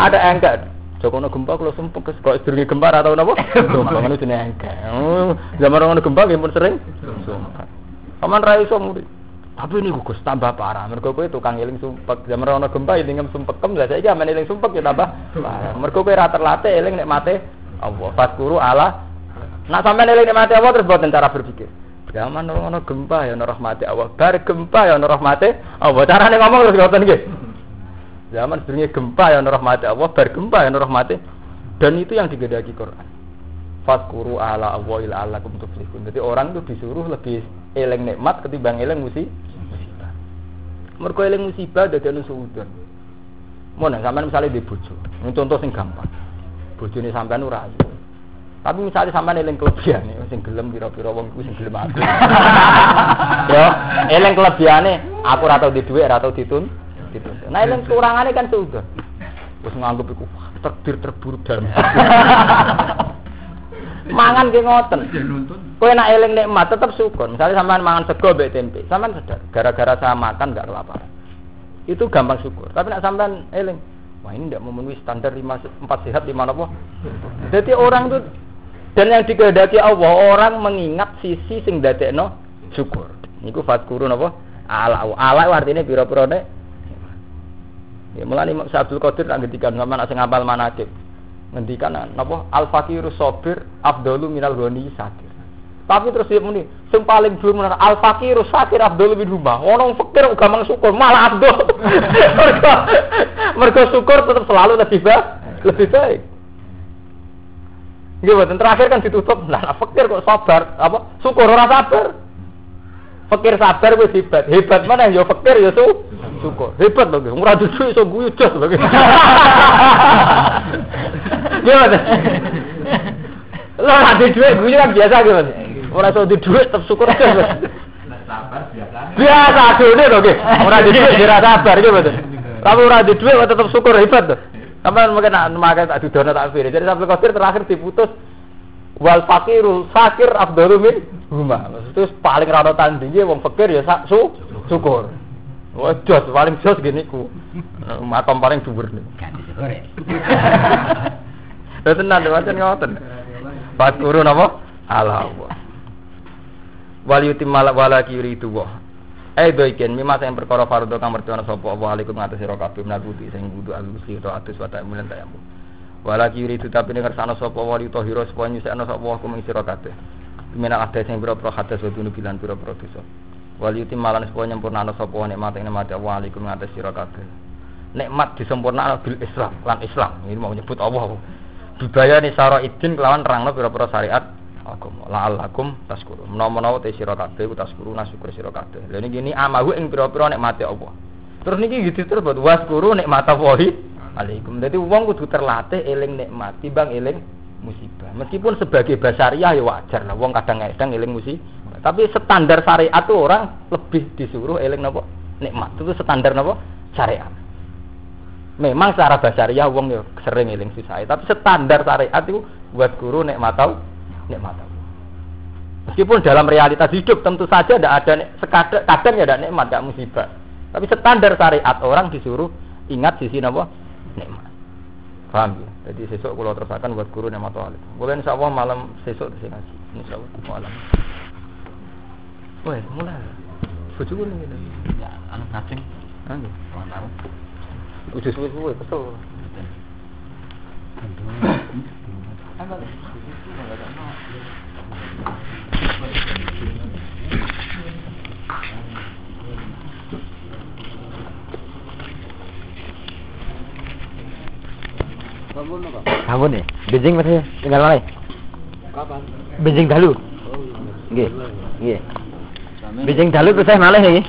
ada engkat. Joko ono gempa kalau sumpek kes kok sedurunge gempa ora tau napa? Sumpek ngono jenenge engkat. Oh, zaman ono gempa nggih pun sering. Sumpek. Paman ra iso. Tapi ini gugus tambah parah. Mergo kowe tukang eling sumpek. Zaman ono gempa eling sumpekem lah saiki amen eling sumpek ya tambah parah. Mergo kowe ra eling nek mate Allah. Faskuru ala Nak sampai nilai mati Allah terus buatan cara berpikir. Zaman ono gempa ya ono rahmati Allah. Bar gempa ya ono rahmati Allah. Carane ngomong terus ngoten nggih. Zaman sebenarnya gempa ya ono rahmati Allah, bar gempa ya ono rahmati. Dan itu yang digedaki Quran. Fatkuru ala Allah ila alakum tuflihun. Jadi orang itu disuruh lebih eling nikmat ketimbang eling musibah. Mergo eling musibah dadi anu suudon. Mun sampean misalnya di bojo, contoh sing gampang. Bojone sampean ora ayu. Tapi misalnya sampai eling kelebihan sing gelem pira-pira wong kuwi sing gelem aku. Yo, eling kelebihane aku ora tau di dhuwit, ora tau ditun. Ditun. Nah, eling kurangane kan sudah. Wis nganggep iku takdir terburuk dalam. mangan ki ngoten. Kowe nak eling nikmat tetep syukur. Misalnya sampean mangan sego mbek tempe, sampean sadar gara-gara saya makan enggak kelaparan. Itu gampang syukur. Tapi nak sampean eling, wah ini tidak memenuhi standar lima, empat sehat lima apa? Jadi orang tuh dan yang dikehendaki Allah orang mengingat sisi sing dadekno syukur. Niku fatkuru napa? Ala ala artinya pira-pira nek. Ya mulane Imam Abdul Qadir tak ngendikan sama nak sing ngapal manakib. Ngendikan napa? Al fakiru sabir afdalu minal ghani sakir. Tapi terus dia muni, sing paling dhuwur menawa al fakiru sakir afdalu min rumah. Ono fakir gampang syukur, malah abdul. mergo mergo syukur tetap selalu lebih baik, lebih baik. Nggih mboten terakhir kan ditutup. Lah fakir kok sabar, apa? Syukur ora sabar. Fakir sabar wis hebat. Hebat mana ya fakir ya su syukur. Hebat lho, ora dudu iso guyu jos lho. Mboten. Lah ora di dhuwit guyu kan biasa nggih mboten. Ora iso di dhuwit tetep syukur jos. Sabar biasa. Biasa adune lho nggih. Ora di dhuwit ora sabar nggih mboten. Tapi ora di dhuwit tetep syukur hebat to. Sampai mungkin nak makan tak dudono tak pilih. Jadi sampai kafir terakhir diputus wal fakiru sakir afdalu min huma. Terus paling rada tandinge wong fakir ya sak su syukur. Wah jos paling jos gini ku. Makom paling dhuwur nih. Kan syukur ya. Lha tenan wacan ngoten. Fakuru napa? Allah. Wal yutimmal wala yuridu wa. Eh doiken mimma sing perkara fardhu kang mertana sapa Allah alaikum ngatas sira kabeh menabuti sing kudu alusi to atus wa ta'mulan tayamu. Wala kiri itu tapi kersane sapa wa li tahira sapa nyusekno sapa wa kuming sira kabeh. Minak ada sing pira-pira hadas wa bilan pira-pira dosa. Wal yutim malan sapa nyempurnakno sapa nikmat ing nikmat Allah alaikum ngatas sira kabeh. Nikmat disempurnakno bil Islam lan Islam. Ini mau nyebut Allah. Dibayani sara idin kelawan nerangno pira-pira syariat agama la'allakum taskuru menawa-menawa te sira kabeh ku taskuru nasyukur sira kabeh lha niki ini amahu ing pira-pira nikmate Allah terus niki gitu terus buat waskuru nikmata wahi alaikum dadi wong kudu terlatih eling nikmat timbang eling musibah meskipun sebagai basariah ya wajar lah wong kadang-kadang eling musibah tapi standar syariat tuh orang lebih disuruh eling napa nikmat itu standar napa syariat memang secara basariah wong ya sering eling susah tapi standar syariat itu buat guru nikmat tahu nikmat Allah. Meskipun dalam realitas hidup tentu saja tidak ada sekadar kadang ya ada nikmat, tidak musibah. Tapi standar syariat orang disuruh ingat sisi apa? Nikmat. Paham ya? Jadi sesuk kalau terusakan buat guru nikmat Allah. Boleh insya Allah malam sesuk di sini Insya Allah malam. Wah, mulai. Bujuku nih gitu. Ya, anu ngacing. Anu. Udah suwe-suwe kesel. Aduh. Apa? Sampun nih. Benjing masih tinggal mana? Kapan? Benjing dalu. Oh, Nggih. Nggih. Sampeyan Benjing dalu terus saya malih nggih.